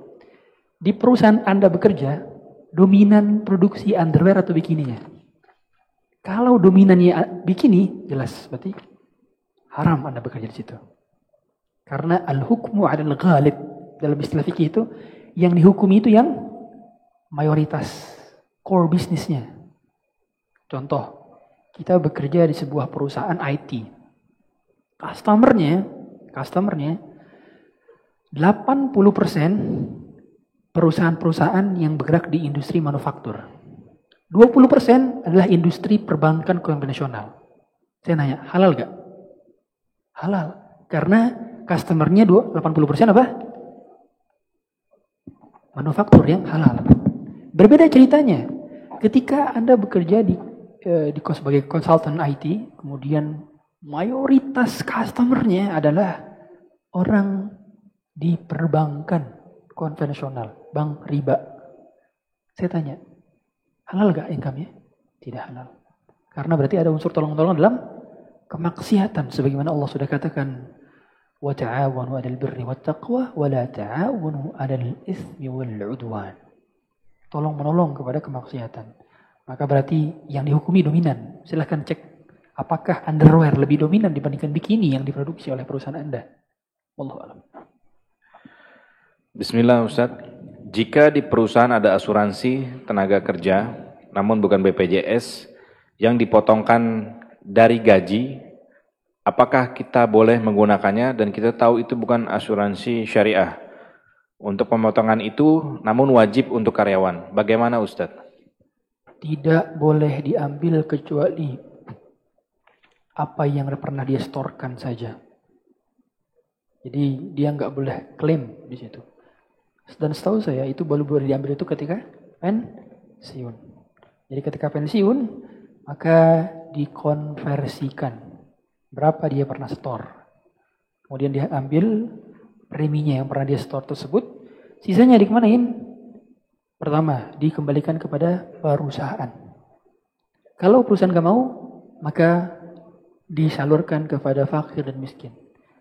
di perusahaan Anda bekerja, dominan produksi underwear atau bikininya. Kalau dominannya bikini, jelas berarti haram Anda bekerja di situ. Karena al-hukmu adalah ghalib. Dalam istilah fikih itu, yang dihukumi itu yang mayoritas. Core bisnisnya. Contoh, kita bekerja di sebuah perusahaan IT. Customernya, customernya 80% perusahaan-perusahaan yang bergerak di industri manufaktur. 20% adalah industri perbankan konvensional. Saya nanya, halal gak? Halal. Karena customernya 80% apa? Manufaktur yang halal. Berbeda ceritanya. Ketika Anda bekerja di eh, di sebagai konsultan IT, kemudian mayoritas customernya adalah orang di perbankan konvensional, bank riba. Saya tanya, halal gak income-nya? Tidak halal. Karena berarti ada unsur tolong-tolong dalam kemaksiatan sebagaimana Allah sudah katakan wa ta'awanu 'alal birri wat taqwa wa la ta'awanu 'alal wal 'udwan. Tolong menolong kepada kemaksiatan. Maka berarti yang dihukumi dominan. Silahkan cek apakah underwear lebih dominan dibandingkan bikini yang diproduksi oleh perusahaan Anda. Wallahu a'lam. Bismillah Ustaz jika di perusahaan ada asuransi tenaga kerja namun bukan BPJS yang dipotongkan dari gaji apakah kita boleh menggunakannya dan kita tahu itu bukan asuransi syariah. Untuk pemotongan itu namun wajib untuk karyawan. Bagaimana Ustadz? Tidak boleh diambil kecuali apa yang pernah dia setorkan saja. Jadi dia nggak boleh klaim di situ. Dan setahu saya itu baru boleh diambil itu ketika pensiun. Jadi ketika pensiun maka dikonversikan. Berapa dia pernah store. Kemudian dia ambil preminya yang pernah dia store tersebut. Sisanya dikemanain? Pertama, dikembalikan kepada perusahaan. Kalau perusahaan gak mau, maka disalurkan kepada fakir dan miskin.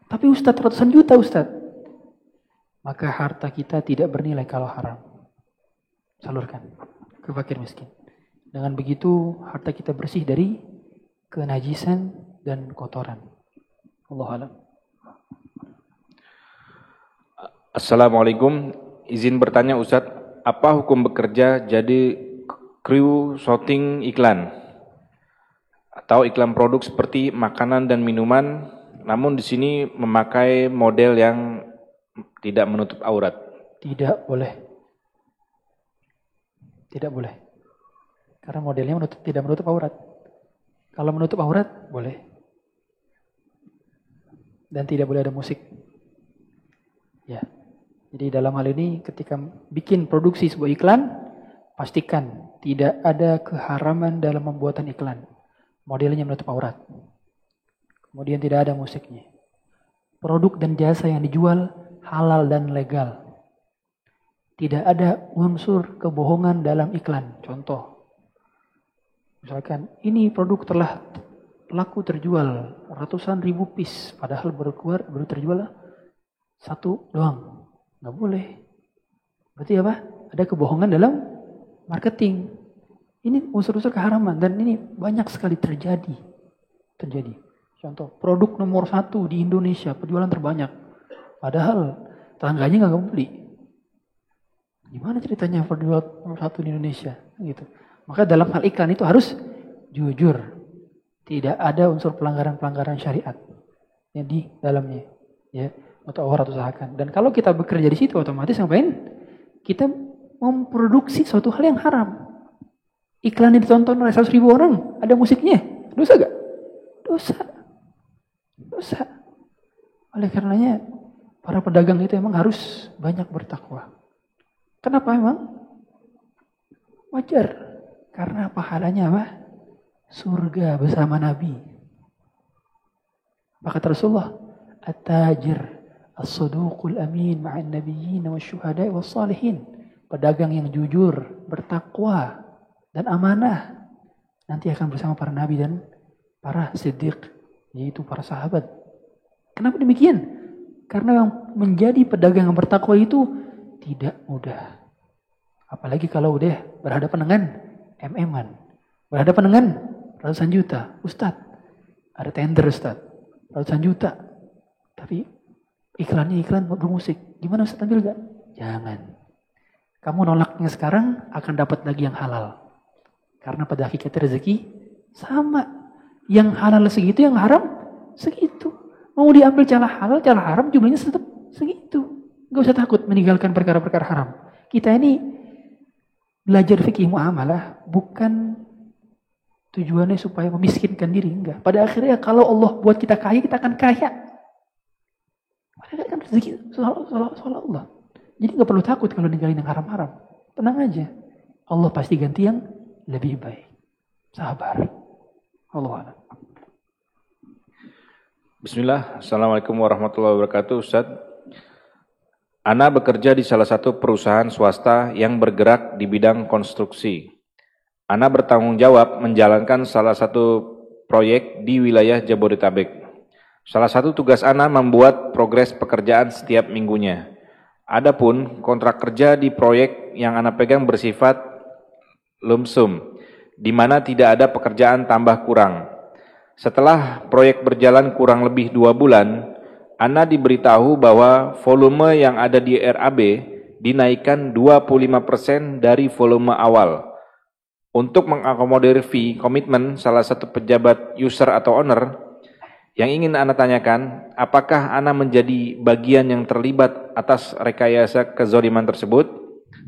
Tapi Ustadz ratusan juta Ustadz. Maka harta kita tidak bernilai kalau haram. Salurkan ke fakir miskin. Dengan begitu harta kita bersih dari kenajisan dan kotoran. Allah alam. Assalamualaikum. Izin bertanya Ustadz, apa hukum bekerja jadi kru shooting iklan? Atau iklan produk seperti makanan dan minuman namun di sini memakai model yang tidak menutup aurat. Tidak boleh. Tidak boleh. Karena modelnya menutup, tidak menutup aurat. Kalau menutup aurat, boleh. Dan tidak boleh ada musik. Ya. Jadi dalam hal ini ketika bikin produksi sebuah iklan, pastikan tidak ada keharaman dalam pembuatan iklan. Modelnya menutup aurat. Kemudian tidak ada musiknya. Produk dan jasa yang dijual halal dan legal. Tidak ada unsur kebohongan dalam iklan. Contoh. Misalkan ini produk telah laku terjual ratusan ribu piece. Padahal baru keluar, baru terjual satu doang. Nggak boleh. Berarti apa? Ada kebohongan dalam marketing. Ini unsur-unsur keharaman. Dan ini banyak sekali terjadi. Terjadi. Contoh, produk nomor satu di Indonesia, penjualan terbanyak. Padahal tetangganya nggak beli. Gimana ceritanya penjual nomor satu di Indonesia? Gitu. Maka dalam hal iklan itu harus jujur. Tidak ada unsur pelanggaran-pelanggaran syariat yang di dalamnya. Ya, atau orang usahakan. Dan kalau kita bekerja di situ otomatis ngapain? Kita memproduksi suatu hal yang haram. Iklan yang ditonton oleh 100 ribu orang, ada musiknya. Dosa gak? Dosa. Dosa. Oleh karenanya para pedagang itu emang harus banyak bertakwa. Kenapa emang? Wajar. Karena pahalanya apa? Surga bersama Nabi. Maka Rasulullah, At-tajir, as-saduqul amin ma'an nabiyyin wa syuhada'i wa salihin. Pedagang yang jujur, bertakwa, dan amanah. Nanti akan bersama para nabi dan para siddiq yaitu para sahabat. Kenapa demikian? Karena yang menjadi pedagang yang bertakwa itu tidak mudah. Apalagi kalau udah berhadapan dengan MM-an. Berhadapan dengan ratusan juta. Ustadz, ada tender Ustadz. Ratusan juta. Tapi iklannya iklan bermusik. Gimana Ustadz ambil gak? Jangan. Kamu nolaknya sekarang akan dapat lagi yang halal. Karena pada hakikat rezeki sama. Yang halal segitu, yang haram segitu. Mau diambil cara halal, cara haram jumlahnya tetap segitu. Gak usah takut meninggalkan perkara-perkara haram. Kita ini belajar fikih muamalah bukan tujuannya supaya memiskinkan diri. Enggak. Pada akhirnya kalau Allah buat kita kaya, kita akan kaya. Padahal kan rezeki soal, Allah. Jadi nggak perlu takut kalau ninggalin yang haram-haram. Tenang aja. Allah pasti ganti yang lebih baik. Sabar. Allah Bismillah, Assalamualaikum warahmatullahi wabarakatuh Ustaz Ana bekerja di salah satu perusahaan swasta yang bergerak di bidang konstruksi. Ana bertanggung jawab menjalankan salah satu proyek di wilayah Jabodetabek. Salah satu tugas Ana membuat progres pekerjaan setiap minggunya. Adapun kontrak kerja di proyek yang Ana pegang bersifat lumsum di mana tidak ada pekerjaan tambah kurang. Setelah proyek berjalan kurang lebih dua bulan, Ana diberitahu bahwa volume yang ada di RAB dinaikkan 25% dari volume awal. Untuk mengakomodir fee komitmen salah satu pejabat user atau owner, yang ingin Ana tanyakan, apakah Ana menjadi bagian yang terlibat atas rekayasa kezoliman tersebut?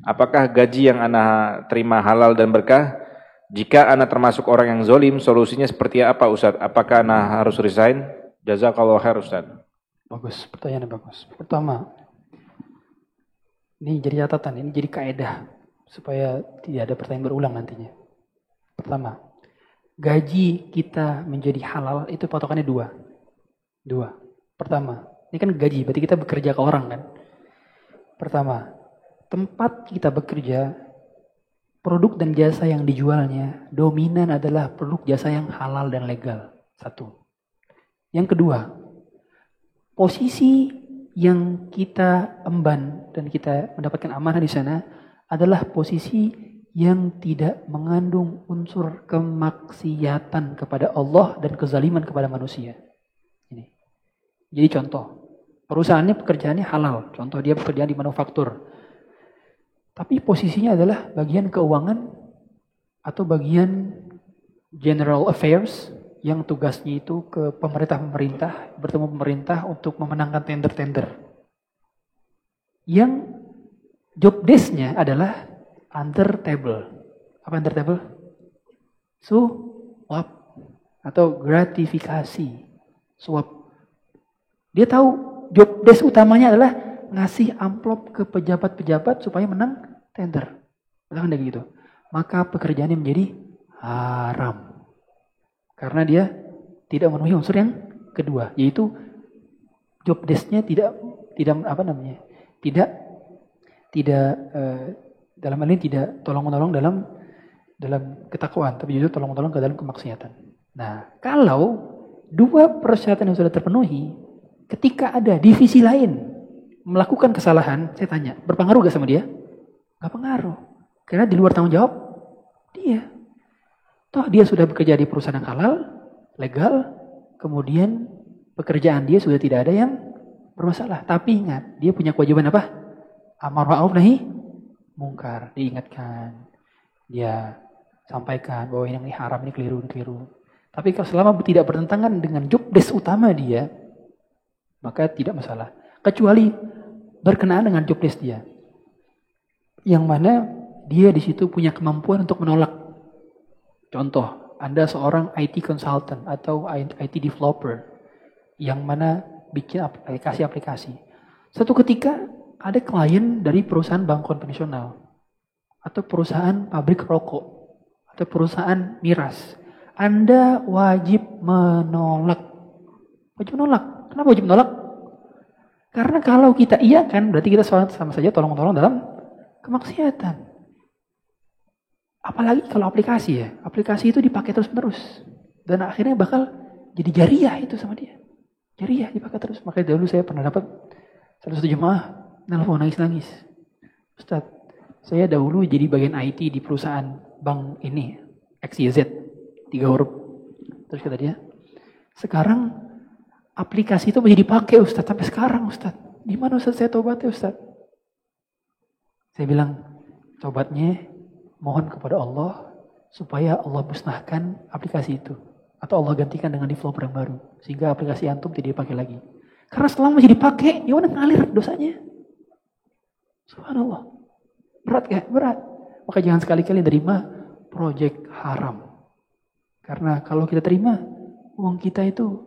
Apakah gaji yang Ana terima halal dan berkah? Jika anak termasuk orang yang zolim, solusinya seperti apa Ustaz? Apakah anak harus resign? Jazakallah khair Ustaz. Bagus, pertanyaan bagus. Pertama, Ini jadi catatan, ini jadi kaedah supaya tidak ada pertanyaan berulang nantinya. Pertama, gaji kita menjadi halal itu patokannya dua. Dua. Pertama, ini kan gaji, berarti kita bekerja ke orang kan. Pertama, tempat kita bekerja, produk dan jasa yang dijualnya, dominan adalah produk jasa yang halal dan legal. Satu. Yang kedua, posisi yang kita emban dan kita mendapatkan amanah di sana adalah posisi yang tidak mengandung unsur kemaksiatan kepada Allah dan kezaliman kepada manusia. Ini. Jadi contoh, perusahaannya pekerjaannya halal. Contoh dia pekerjaan di manufaktur. Tapi posisinya adalah bagian keuangan atau bagian general affairs yang tugasnya itu ke pemerintah-pemerintah, bertemu pemerintah untuk memenangkan tender-tender. Yang job desk-nya adalah under table. Apa under table? Suap atau gratifikasi. Suap. Dia tahu job desk utamanya adalah ngasih amplop ke pejabat-pejabat supaya menang tender. Katakan gitu. Maka pekerjaannya menjadi haram. Karena dia tidak memenuhi unsur yang kedua, yaitu job desk-nya tidak tidak apa namanya? tidak tidak uh, dalam hal ini tidak tolong-menolong dalam dalam ketakwaan, tapi justru tolong-menolong ke dalam kemaksiatan. Nah, kalau dua persyaratan yang sudah terpenuhi, ketika ada divisi lain melakukan kesalahan, saya tanya, berpengaruh gak sama dia? Gak pengaruh. Karena di luar tanggung jawab dia. Toh dia sudah bekerja di perusahaan yang halal, legal, kemudian pekerjaan dia sudah tidak ada yang bermasalah. Tapi ingat, dia punya kewajiban apa? Amar ma'ruf nahi mungkar. Diingatkan. Dia sampaikan bahwa ini haram, ini keliru, ini keliru. Tapi kalau selama tidak bertentangan dengan job desk utama dia, maka tidak masalah. Kecuali berkenaan dengan job desk dia. Yang mana dia di situ punya kemampuan untuk menolak Contoh, Anda seorang IT consultant atau IT developer yang mana bikin aplikasi-aplikasi. Satu ketika ada klien dari perusahaan bank konvensional atau perusahaan pabrik rokok atau perusahaan miras. Anda wajib menolak. Wajib menolak. Kenapa wajib menolak? Karena kalau kita iya kan berarti kita sama saja tolong-tolong dalam kemaksiatan. Apalagi kalau aplikasi ya. Aplikasi itu dipakai terus-menerus. Dan akhirnya bakal jadi jariah itu sama dia. Jariah dipakai terus. Makanya dulu saya pernah dapat salah satu jemaah nelfon nangis-nangis. Ustaz, saya dahulu jadi bagian IT di perusahaan bank ini. XYZ. Tiga huruf. Terus kata dia, sekarang aplikasi itu menjadi dipakai Ustaz. Sampai sekarang Ustaz. Gimana Ustaz saya tobatnya Ustaz? Saya bilang, tobatnya mohon kepada Allah supaya Allah musnahkan aplikasi itu. Atau Allah gantikan dengan developer yang baru. Sehingga aplikasi antum tidak dipakai lagi. Karena setelah masih dipakai, ya udah ngalir dosanya. Subhanallah. Berat ya? Berat. Maka jangan sekali-kali terima proyek haram. Karena kalau kita terima, uang kita itu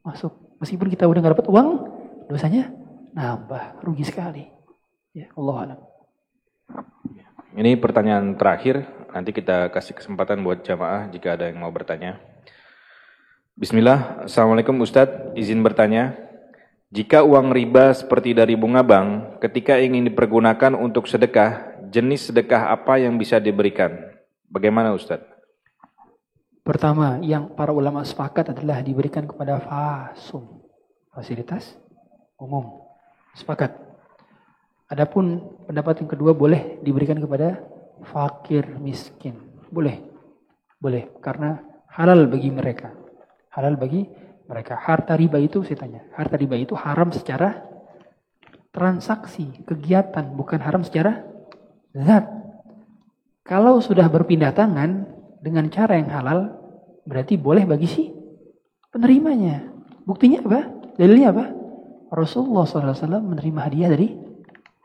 masuk. Meskipun kita udah gak dapat uang, dosanya nambah. Rugi sekali. Ya Allah alam. Ini pertanyaan terakhir, nanti kita kasih kesempatan buat jamaah jika ada yang mau bertanya. Bismillah, Assalamualaikum Ustadz, izin bertanya. Jika uang riba seperti dari bunga bank, ketika ingin dipergunakan untuk sedekah, jenis sedekah apa yang bisa diberikan? Bagaimana Ustadz? Pertama, yang para ulama sepakat adalah diberikan kepada fasum, fasilitas umum. Sepakat. Adapun pendapat yang kedua boleh diberikan kepada fakir miskin. Boleh. Boleh. Karena halal bagi mereka. Halal bagi mereka. Harta riba itu saya tanya. Harta riba itu haram secara transaksi, kegiatan. Bukan haram secara zat. Kalau sudah berpindah tangan dengan cara yang halal, berarti boleh bagi si penerimanya. Buktinya apa? Dalilnya apa? Rasulullah SAW menerima hadiah dari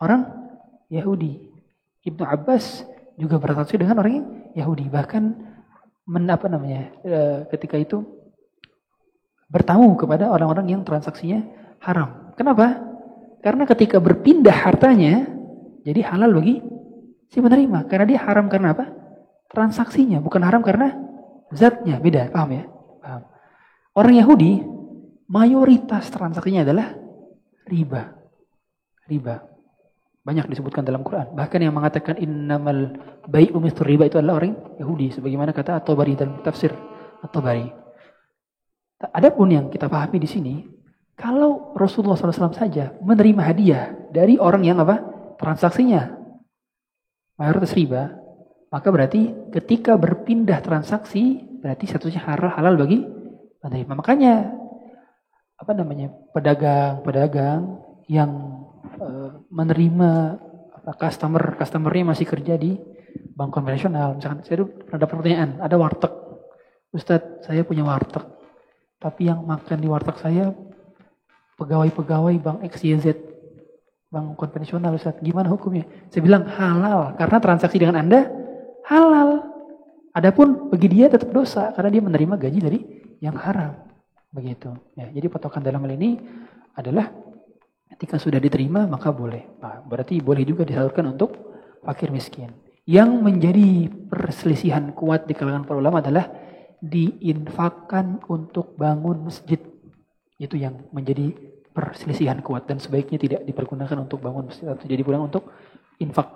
orang Yahudi. Ibnu Abbas juga bertransaksi dengan orang Yahudi. Bahkan men, apa namanya e, ketika itu bertamu kepada orang-orang yang transaksinya haram. Kenapa? Karena ketika berpindah hartanya jadi halal bagi si penerima. Karena dia haram karena apa? Transaksinya, bukan haram karena zatnya. Beda, paham ya? Paham. Orang Yahudi, mayoritas transaksinya adalah riba. Riba. Banyak disebutkan dalam Quran. Bahkan yang mengatakan innamal bai'u mithlu riba itu adalah orang Yahudi. Sebagaimana kata At-Tabari dalam tafsir At-Tabari. Adapun yang kita pahami di sini, kalau Rasulullah SAW saja menerima hadiah dari orang yang apa? Transaksinya mayoritas riba, maka berarti ketika berpindah transaksi berarti satunya halal halal bagi penerima. Makanya apa namanya pedagang-pedagang yang menerima apa, customer customernya masih kerja di bank konvensional. Misalkan saya pernah dapat pertanyaan, ada warteg, Ustadz saya punya warteg, tapi yang makan di warteg saya pegawai-pegawai bank XYZ bank konvensional Ustaz. Gimana hukumnya? Saya bilang halal karena transaksi dengan Anda halal. Adapun bagi dia tetap dosa karena dia menerima gaji dari yang haram. Begitu. Ya, jadi patokan dalam hal ini adalah ketika sudah diterima maka boleh. Nah, berarti boleh juga disalurkan untuk fakir miskin. Yang menjadi perselisihan kuat di kalangan para ulama adalah diinfakkan untuk bangun masjid. Itu yang menjadi perselisihan kuat dan sebaiknya tidak dipergunakan untuk bangun masjid atau jadi pulang untuk infak.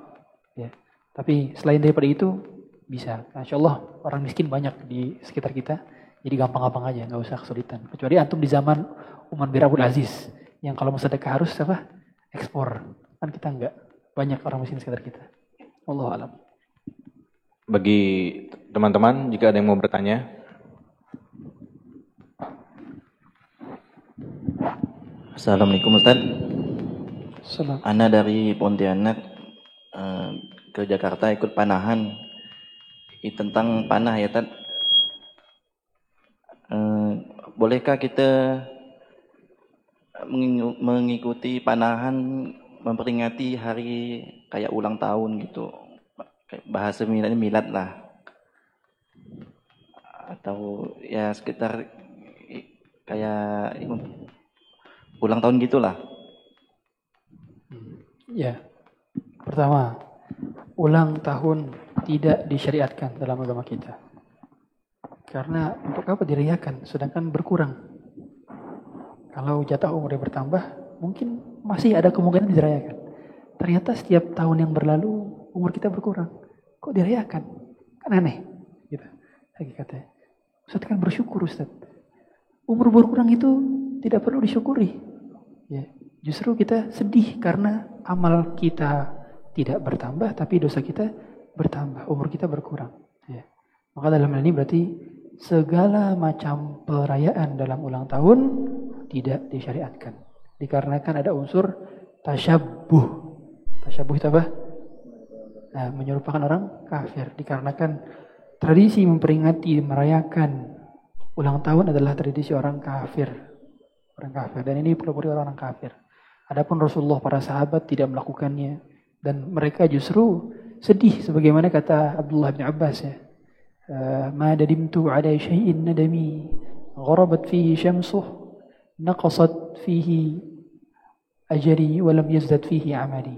Ya. Tapi selain daripada itu bisa. Masya Allah orang miskin banyak di sekitar kita. Jadi gampang-gampang aja, nggak usah kesulitan. Kecuali antum di zaman Umar bin Abdul Aziz yang kalau mau sedekah harus apa? Ekspor. Kan kita nggak banyak orang miskin sekitar kita. Allah alam. Bagi teman-teman jika ada yang mau bertanya, Assalamualaikum Ustaz. Salam. Ana dari Pontianak uh, ke Jakarta ikut panahan. I, tentang panah ya Tad. Uh, bolehkah kita mengikuti panahan memperingati hari kayak ulang tahun gitu. Bahasa miladnya milad lah. Atau ya sekitar kayak ulang tahun gitulah. Ya. Pertama, ulang tahun tidak disyariatkan dalam agama kita. Karena untuk apa dirayakan sedangkan berkurang? Kalau jatah umurnya bertambah, mungkin masih ada kemungkinan dirayakan. Ternyata setiap tahun yang berlalu umur kita berkurang. Kok dirayakan? Kan aneh. Gitu. Hakikatnya. Ustaz kan bersyukur Ustaz. Umur berkurang itu tidak perlu disyukuri. Ya, justru kita sedih karena amal kita tidak bertambah, tapi dosa kita bertambah, umur kita berkurang. Ya. Maka dalam hal ini berarti segala macam perayaan dalam ulang tahun tidak disyariatkan. Dikarenakan ada unsur tasyabuh. Tasyabuh itu apa? Nah, menyerupakan orang kafir. Dikarenakan tradisi memperingati, merayakan ulang tahun adalah tradisi orang kafir orang kafir dan ini pura-pura orang kafir. Adapun Rasulullah para sahabat tidak melakukannya dan mereka justru sedih sebagaimana kata Abdullah bin Abbas ya. Dadimtu ala syai'in nadami gharabat fihi syamsuh naqasat fihi ajri wa lam yazdad fihi amali.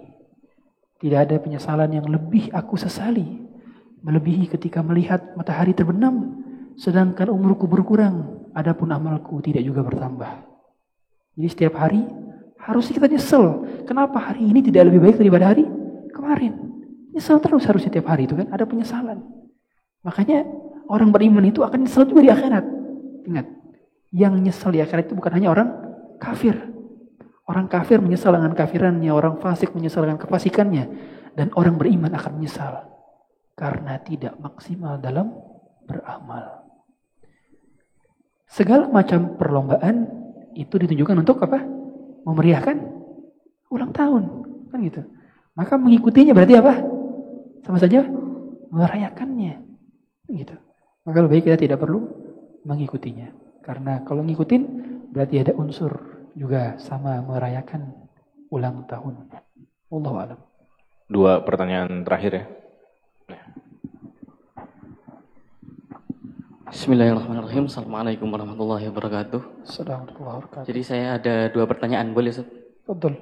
Tidak ada penyesalan yang lebih aku sesali melebihi ketika melihat matahari terbenam sedangkan umurku berkurang adapun amalku tidak juga bertambah. Jadi setiap hari harusnya kita nyesel. Kenapa hari ini tidak lebih baik daripada hari kemarin? Nyesel terus harusnya setiap hari itu kan. Ada penyesalan. Makanya orang beriman itu akan nyesel juga di akhirat. Ingat, yang nyesel di akhirat itu bukan hanya orang kafir. Orang kafir menyesal dengan kafirannya, orang fasik menyesal dengan kefasikannya. Dan orang beriman akan menyesal. Karena tidak maksimal dalam beramal. Segala macam perlombaan itu ditunjukkan untuk apa? Memeriahkan ulang tahun. Kan gitu. Maka mengikutinya berarti apa? Sama saja merayakannya. Gitu. Maka lebih baik kita tidak perlu mengikutinya. Karena kalau ngikutin berarti ada unsur juga sama merayakan ulang tahun. Allah alam. Dua pertanyaan terakhir ya. Bismillahirrahmanirrahim. Assalamualaikum warahmatullahi wabarakatuh. Assalamualaikum warahmatullahi wabarakatuh. Jadi saya ada dua pertanyaan, boleh Ustaz? Betul.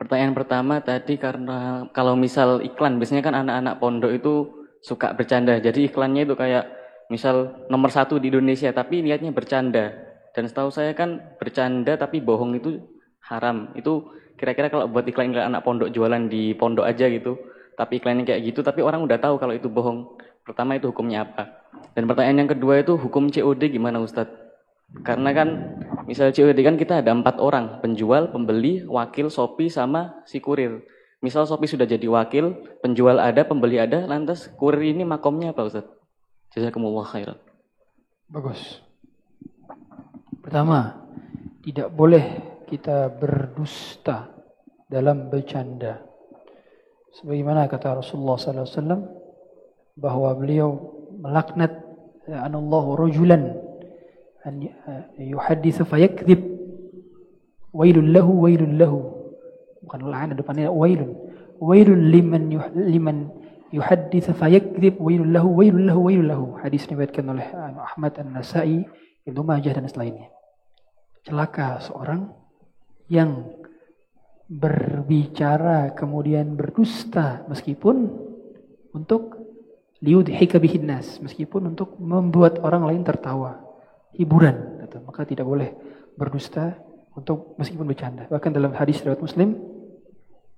Pertanyaan pertama tadi karena kalau misal iklan, biasanya kan anak-anak pondok itu suka bercanda. Jadi iklannya itu kayak misal nomor satu di Indonesia, tapi niatnya bercanda. Dan setahu saya kan bercanda tapi bohong itu haram. Itu kira-kira kalau buat iklan-iklan anak pondok jualan di pondok aja gitu, tapi iklannya kayak gitu, tapi orang udah tahu kalau itu bohong. Pertama itu hukumnya apa? Dan pertanyaan yang kedua itu hukum COD gimana Ustadz? Karena kan misal COD kan kita ada empat orang, penjual, pembeli, wakil, sopi, sama si kurir. Misal sopi sudah jadi wakil, penjual ada, pembeli ada, lantas kurir ini makomnya apa Ustaz? Jazakumullah khairan. Bagus. Pertama, tidak boleh kita berdusta dalam bercanda. Sebagaimana kata Rasulullah sallallahu alaihi wasallam bahwa beliau melaknat anallahu rajulan an yuhaddithu fayakdzib wailul lahu wailul lahu bukan la'an depannya wailun. Wailun liman yuh, liman yuhaddits fayakdzib wailun lahu wailun lahu wailun lahu. Hadis diriwayatkan oleh Ahmad An-Nasa'i Ibnu Majah dan selainnya. Celaka seorang yang berbicara kemudian berdusta meskipun untuk liudhika bihin nas meskipun untuk membuat orang lain tertawa. Hiburan maka tidak boleh berdusta untuk meskipun bercanda. Bahkan dalam hadis riwayat Muslim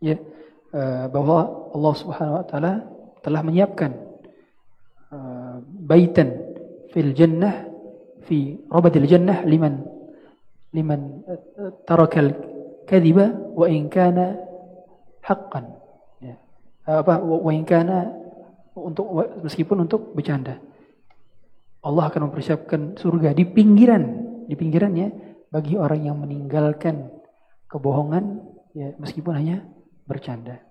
ya eh, bahwa Allah Subhanahu wa taala telah menyiapkan uh, baitan fil jannah fi rabadil jannah liman liman uh, tarakal kadhiba wa in kana haqqan ya. apa wa in kana untuk meskipun untuk bercanda Allah akan mempersiapkan surga di pinggiran, di pinggirannya bagi orang yang meninggalkan kebohongan ya meskipun hanya bercanda.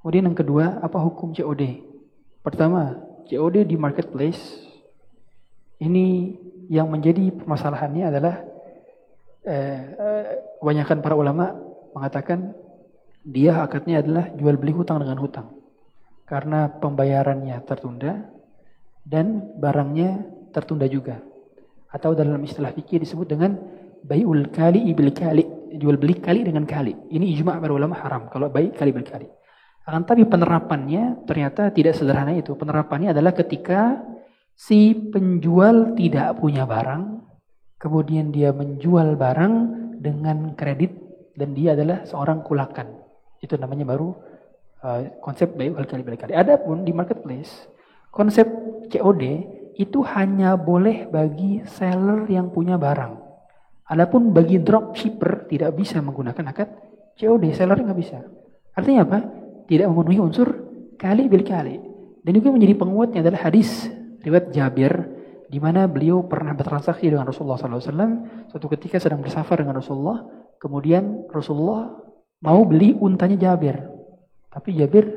Kemudian yang kedua, apa hukum COD? Pertama, COD di marketplace ini yang menjadi permasalahannya adalah eh, eh, kebanyakan para ulama mengatakan dia akadnya adalah jual beli hutang dengan hutang. Karena pembayarannya tertunda dan barangnya tertunda juga. Atau dalam istilah fikih disebut dengan bayul kali ibil kali, jual beli kali dengan kali. Ini ijma' para ulama haram kalau bayi kali bil kali. Akan tapi penerapannya ternyata tidak sederhana itu. Penerapannya adalah ketika si penjual tidak punya barang, kemudian dia menjual barang dengan kredit dan dia adalah seorang kulakan. Itu namanya baru uh, konsep bayul kali bil kali. Adapun di marketplace, konsep COD itu hanya boleh bagi seller yang punya barang. Adapun bagi dropshipper tidak bisa menggunakan akad COD, seller nggak bisa. Artinya apa? Tidak memenuhi unsur kali bil kali. Dan juga menjadi penguatnya adalah hadis riwayat Jabir di mana beliau pernah bertransaksi dengan Rasulullah SAW. Suatu ketika sedang bersafar dengan Rasulullah, kemudian Rasulullah mau beli untanya Jabir, tapi Jabir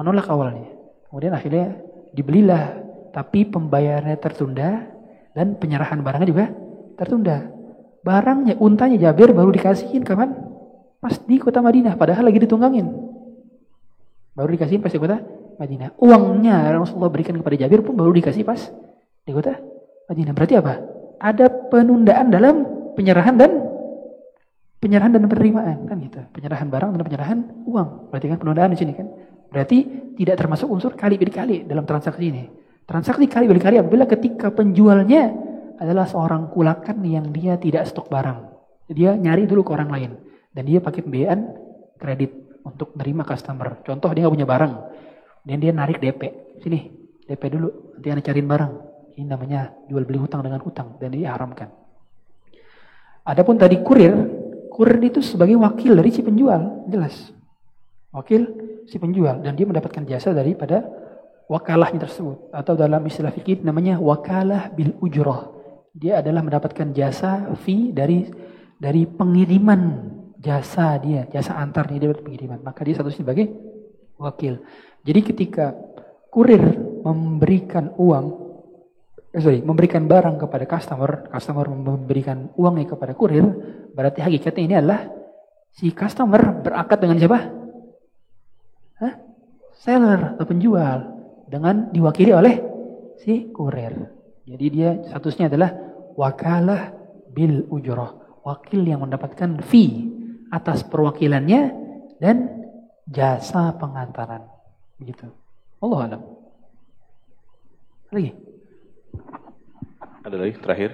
menolak awalnya. Kemudian akhirnya dibelilah tapi pembayarannya tertunda dan penyerahan barangnya juga tertunda. Barangnya, untanya Jabir baru dikasihin kapan? Pas di kota Madinah, padahal lagi ditunggangin. Baru dikasihin pas di kota Madinah. Uangnya Rasulullah berikan kepada Jabir pun baru dikasih pas di kota Madinah. Berarti apa? Ada penundaan dalam penyerahan dan penyerahan dan penerimaan kan gitu. Penyerahan barang dan penyerahan uang. Berarti kan penundaan di sini kan. Berarti tidak termasuk unsur kali kali dalam transaksi ini. Transaksi kali beli kali apabila ketika penjualnya adalah seorang kulakan yang dia tidak stok barang. Dia nyari dulu ke orang lain. Dan dia pakai pembiayaan kredit untuk menerima customer. Contoh dia nggak punya barang. Dan dia narik DP. Sini, DP dulu. Nanti anda cariin barang. Ini namanya jual beli hutang dengan hutang. Dan dia haramkan. Adapun tadi kurir. Kurir itu sebagai wakil dari si penjual. Jelas. Wakil si penjual. Dan dia mendapatkan jasa daripada wakalahnya tersebut atau dalam istilah fikih namanya wakalah bil ujrah. Dia adalah mendapatkan jasa fee dari dari pengiriman jasa dia, jasa antar dia dapat pengiriman. Maka dia satu sebagai wakil. Jadi ketika kurir memberikan uang eh, sorry, memberikan barang kepada customer, customer memberikan uangnya kepada kurir, berarti hakikatnya ini adalah si customer berakad dengan siapa? Hah? Seller atau penjual dengan diwakili oleh si kurir. Jadi dia statusnya adalah wakalah bil ujroh. Wakil yang mendapatkan fee atas perwakilannya dan jasa pengantaran. Begitu. Allah alam. Lagi? Ada lagi terakhir?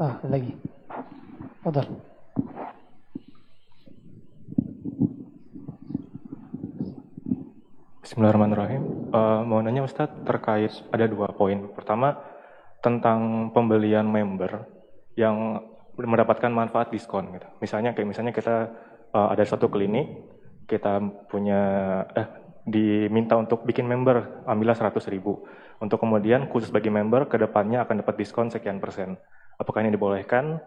Ah, ada lagi. Fadal. Bismillahirrahmanirrahim. Uh, mau nanya Ustadz terkait ada dua poin. Pertama tentang pembelian member yang mendapatkan manfaat diskon gitu. Misalnya kayak misalnya kita uh, ada satu klinik, kita punya eh diminta untuk bikin member, ambillah 100 ribu. Untuk kemudian khusus bagi member, ke depannya akan dapat diskon sekian persen. Apakah ini dibolehkan?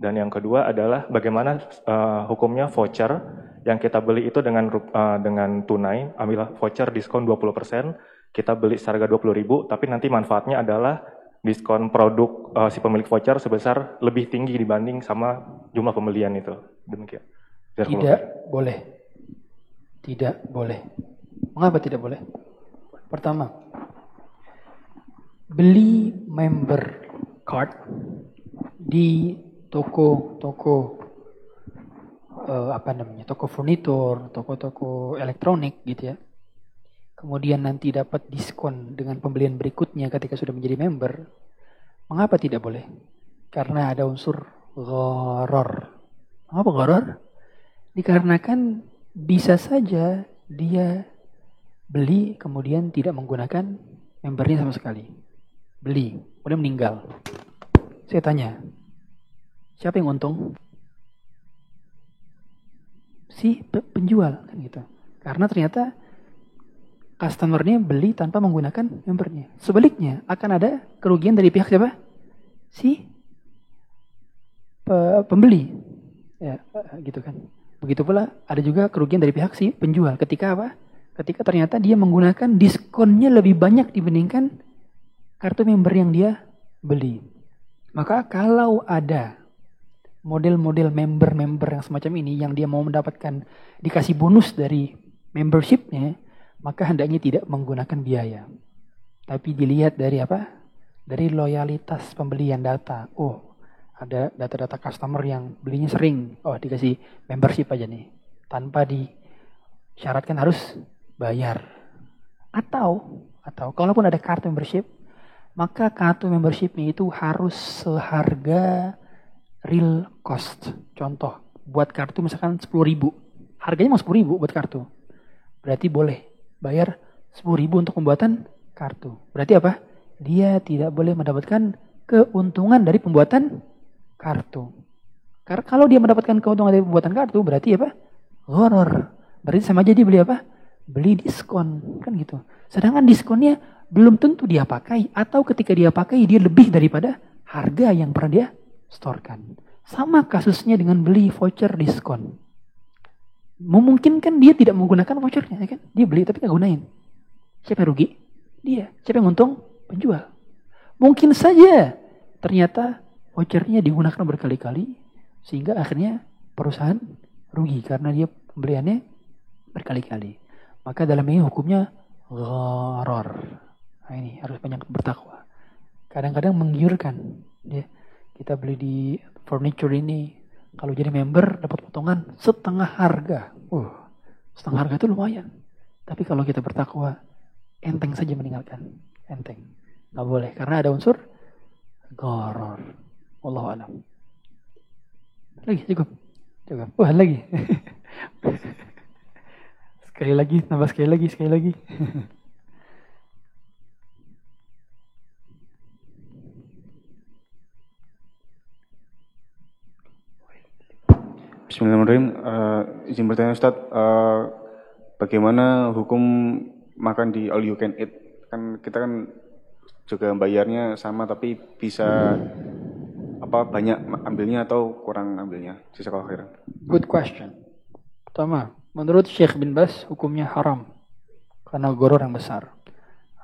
Dan yang kedua adalah bagaimana uh, hukumnya voucher yang kita beli itu dengan uh, dengan tunai, ambil voucher diskon 20%, kita beli seharga 20.000 tapi nanti manfaatnya adalah diskon produk uh, si pemilik voucher sebesar lebih tinggi dibanding sama jumlah pembelian itu. Demikian. Tidak boleh. Tidak boleh. Mengapa tidak boleh? Pertama, beli member card di toko-toko uh, apa namanya toko furnitur, toko-toko elektronik gitu ya. Kemudian nanti dapat diskon dengan pembelian berikutnya ketika sudah menjadi member. Mengapa tidak boleh? Karena ada unsur gharar. Mengapa gharar? Dikarenakan bisa saja dia beli kemudian tidak menggunakan membernya sama sekali. Beli, kemudian meninggal. Saya tanya, Siapa yang untung? Si penjual kan gitu. Karena ternyata customernya beli tanpa menggunakan membernya. Sebaliknya akan ada kerugian dari pihak siapa? Si pembeli. Ya, gitu kan. Begitu pula ada juga kerugian dari pihak si penjual. Ketika apa? Ketika ternyata dia menggunakan diskonnya lebih banyak dibandingkan kartu member yang dia beli. Maka kalau ada model-model member-member yang semacam ini yang dia mau mendapatkan dikasih bonus dari membershipnya, maka hendaknya tidak menggunakan biaya. Tapi dilihat dari apa? Dari loyalitas pembelian data. Oh, ada data-data customer yang belinya sering. Oh, dikasih membership aja nih. Tanpa disyaratkan harus bayar. Atau, atau kalaupun ada kartu membership, maka kartu membershipnya itu harus seharga real cost. Contoh, buat kartu misalkan 10 ribu. Harganya mau 10 ribu buat kartu. Berarti boleh bayar 10 ribu untuk pembuatan kartu. Berarti apa? Dia tidak boleh mendapatkan keuntungan dari pembuatan kartu. Karena kalau dia mendapatkan keuntungan dari pembuatan kartu, berarti apa? Horror. Berarti sama aja dia beli apa? Beli diskon. Kan gitu. Sedangkan diskonnya belum tentu dia pakai. Atau ketika dia pakai, dia lebih daripada harga yang pernah dia storkan. Sama kasusnya dengan beli voucher diskon. Memungkinkan dia tidak menggunakan vouchernya, ya kan? Dia beli tapi nggak gunain. Siapa yang rugi? Dia. Siapa yang untung? Penjual. Mungkin saja ternyata vouchernya digunakan berkali-kali sehingga akhirnya perusahaan rugi karena dia pembeliannya berkali-kali. Maka dalam ini hukumnya gharar. Nah ini harus banyak bertakwa. Kadang-kadang menggiurkan. Ya kita beli di furniture ini kalau jadi member dapat potongan setengah harga. Uh, setengah harga itu lumayan. Tapi kalau kita bertakwa, enteng saja meninggalkan. Enteng. Gak boleh. Karena ada unsur goror. Allah alam. Lagi, cukup. Cukup. Wah, lagi. sekali lagi, nambah sekali lagi, sekali lagi. Bismillahirrahmanirrahim. Uh, izin bertanya Ustaz, uh, bagaimana hukum makan di all you can eat? Kan kita kan juga bayarnya sama tapi bisa apa banyak ambilnya atau kurang ambilnya? Sisa khairan. Good question. Pertama, menurut Syekh bin Bas hukumnya haram karena goror yang besar.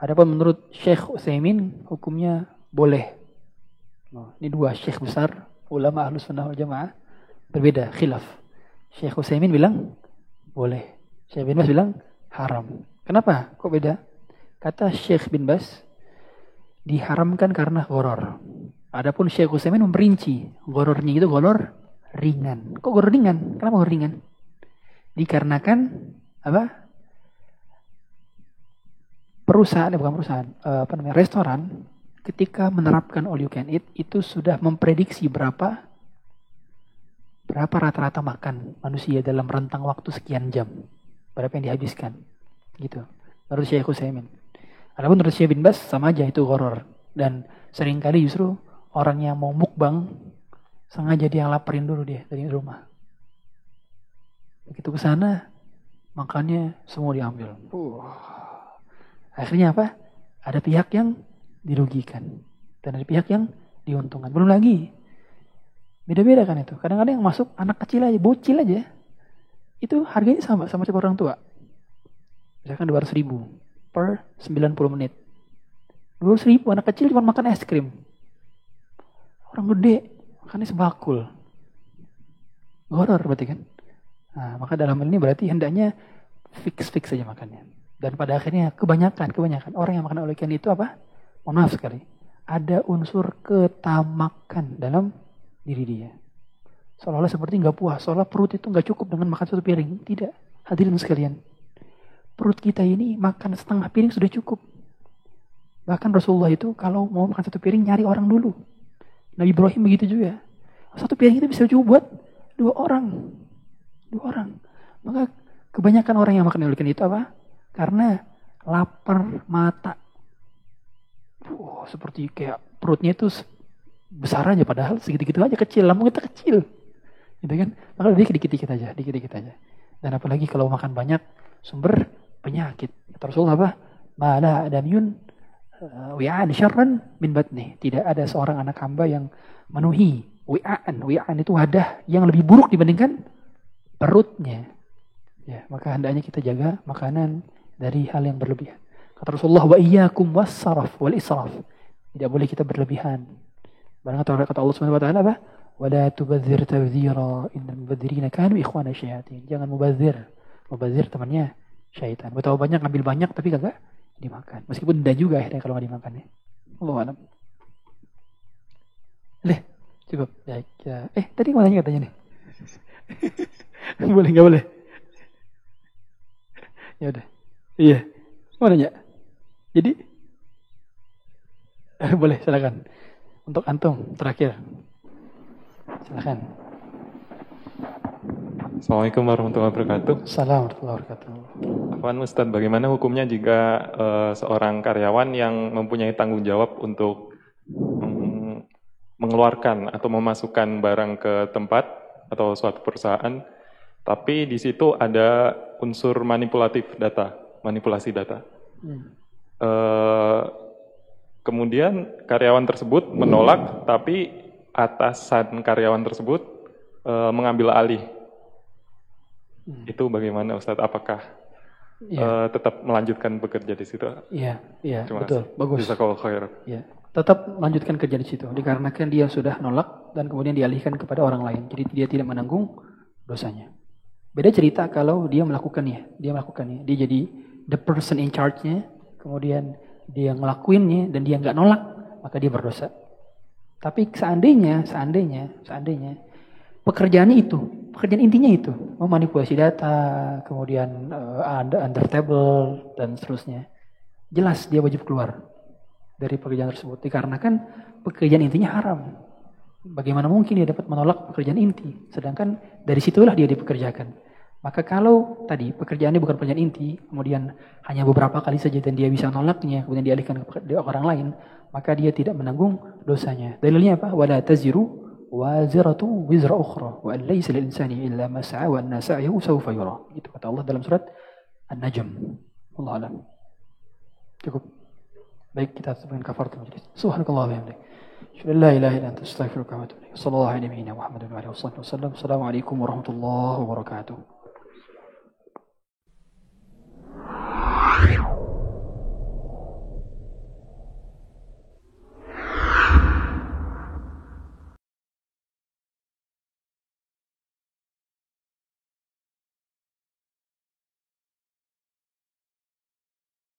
Adapun menurut Syekh Utsaimin hukumnya boleh. Ini dua syekh besar ulama ahlus sunnah wal jamaah Berbeda, khilaf. Syekh Utsaimin bilang boleh. Syekh bin Bas bilang haram. Kenapa? Kok beda? Kata Syekh bin Bas diharamkan karena goror. Adapun Syekh Utsaimin memperinci gorornya itu goror ringan. Kok goror ringan? Kenapa goror ringan? Dikarenakan apa? Perusahaan, eh, bukan perusahaan, eh, apa namanya, restoran ketika menerapkan all you can eat itu sudah memprediksi berapa berapa rata-rata makan manusia dalam rentang waktu sekian jam. Berapa yang dihabiskan. Gitu. Menurut Syekh Husaymin. Adapun menurut Syekh bin Bas sama aja itu horor. Dan sering kali justru orang yang mau mukbang sengaja dia laparin dulu dia dari rumah. Begitu ke sana, makannya semua diambil. Uh. Akhirnya apa? Ada pihak yang dirugikan. Dan ada pihak yang diuntungkan. Belum lagi. Beda-beda kan itu. Kadang-kadang yang masuk anak kecil aja, bocil aja. Itu harganya sama, sama seperti orang tua. Misalkan 200 ribu per 90 menit. 200 ribu anak kecil cuma makan es krim. Orang gede makannya sebakul. Horor berarti kan? Nah, maka dalam ini berarti hendaknya fix-fix saja makannya. Dan pada akhirnya kebanyakan, kebanyakan orang yang makan oleh itu apa? Mohon maaf sekali. Ada unsur ketamakan dalam diri dia. Seolah-olah seperti nggak puas, seolah perut itu nggak cukup dengan makan satu piring. Tidak. Hadirin sekalian. Perut kita ini makan setengah piring sudah cukup. Bahkan Rasulullah itu kalau mau makan satu piring nyari orang dulu. Nabi Ibrahim begitu juga. Satu piring itu bisa cukup buat dua orang. Dua orang. Maka kebanyakan orang yang makan ikan itu apa? Karena lapar mata. Oh, seperti kayak perutnya itu besar aja padahal segitu-gitu aja kecil. Lambung kita kecil. Gitu kan? Maka lebih dikit-dikit aja, dikit-dikit aja. Dan apalagi kalau makan banyak sumber penyakit. Kata Rasulullah apa? Mala adamiyun eh, wi'an syarran min batni. Tidak ada seorang anak hamba yang menuhi wi'an. Wi'an itu wadah yang lebih buruk dibandingkan perutnya. Ya, maka hendaknya kita jaga makanan dari hal yang berlebihan. Kata Rasulullah wa iyyakum was-saraf wal israf. Tidak boleh kita berlebihan. Barang kata, kata Allah Subhanahu wa taala apa? Wala tubadzir tabdzira innal mubadzirina kanu ikhwana syayatin. Jangan mubazir. Mubazir temannya syaitan. Betapa banyak ngambil banyak tapi kagak dimakan. Meskipun tidak juga akhirnya kalau nggak dimakan ya. Allah alam. Leh, cukup. Ya, ya. Eh, tadi mau tanya katanya nih. boleh nggak boleh? ya udah. Iya. Mau nanya? Jadi eh, boleh silakan. Untuk antum terakhir. Silakan. Assalamualaikum warahmatullahi wabarakatuh. Assalamualaikum warahmatullahi wabarakatuh. Afwan Ustadz, bagaimana hukumnya jika uh, seorang karyawan yang mempunyai tanggung jawab untuk um, mengeluarkan atau memasukkan barang ke tempat atau suatu perusahaan, tapi di situ ada unsur manipulatif data, manipulasi data. Hmm. Uh, kemudian karyawan tersebut menolak, tapi atasan karyawan tersebut uh, mengambil alih Hmm. Itu bagaimana Ustadz? Apakah ya. uh, tetap melanjutkan bekerja di situ? Iya, iya, betul, kasih. bagus. Bisa kalau khair. Iya, tetap melanjutkan kerja di situ. Dikarenakan dia sudah nolak dan kemudian dialihkan kepada orang lain. Jadi dia tidak menanggung dosanya. Beda cerita kalau dia melakukannya, dia melakukannya, dia jadi the person in charge-nya, kemudian dia ngelakuinnya dan dia nggak nolak, maka dia berdosa. Tapi seandainya, seandainya, seandainya pekerjaannya itu, pekerjaan intinya itu, memanipulasi data, kemudian uh, under table dan seterusnya. Jelas dia wajib keluar dari pekerjaan tersebut dikarenakan pekerjaan intinya haram. Bagaimana mungkin dia dapat menolak pekerjaan inti, sedangkan dari situlah dia dipekerjakan. Maka kalau tadi pekerjaannya bukan pekerjaan inti, kemudian hanya beberapa kali saja dan dia bisa nolaknya, kemudian dialihkan ke orang lain, maka dia tidak menanggung dosanya. Dalilnya apa? Wala taziru waziratu wizra ukhra wa laysa lil insani illa ma sa'a wa anna sa'yahu sawfa yura. Itu kata Allah dalam surat An-Najm. Allah alam. Cukup. Baik kita sebutkan kafaratul majlis. Subhanakallah wa bihamdik. La ilaha illa anta astaghfiruka wa atubu ilaik. Sallallahu alaihi wa sallam. Assalamualaikum warahmatullahi wabarakatuh. Thank you.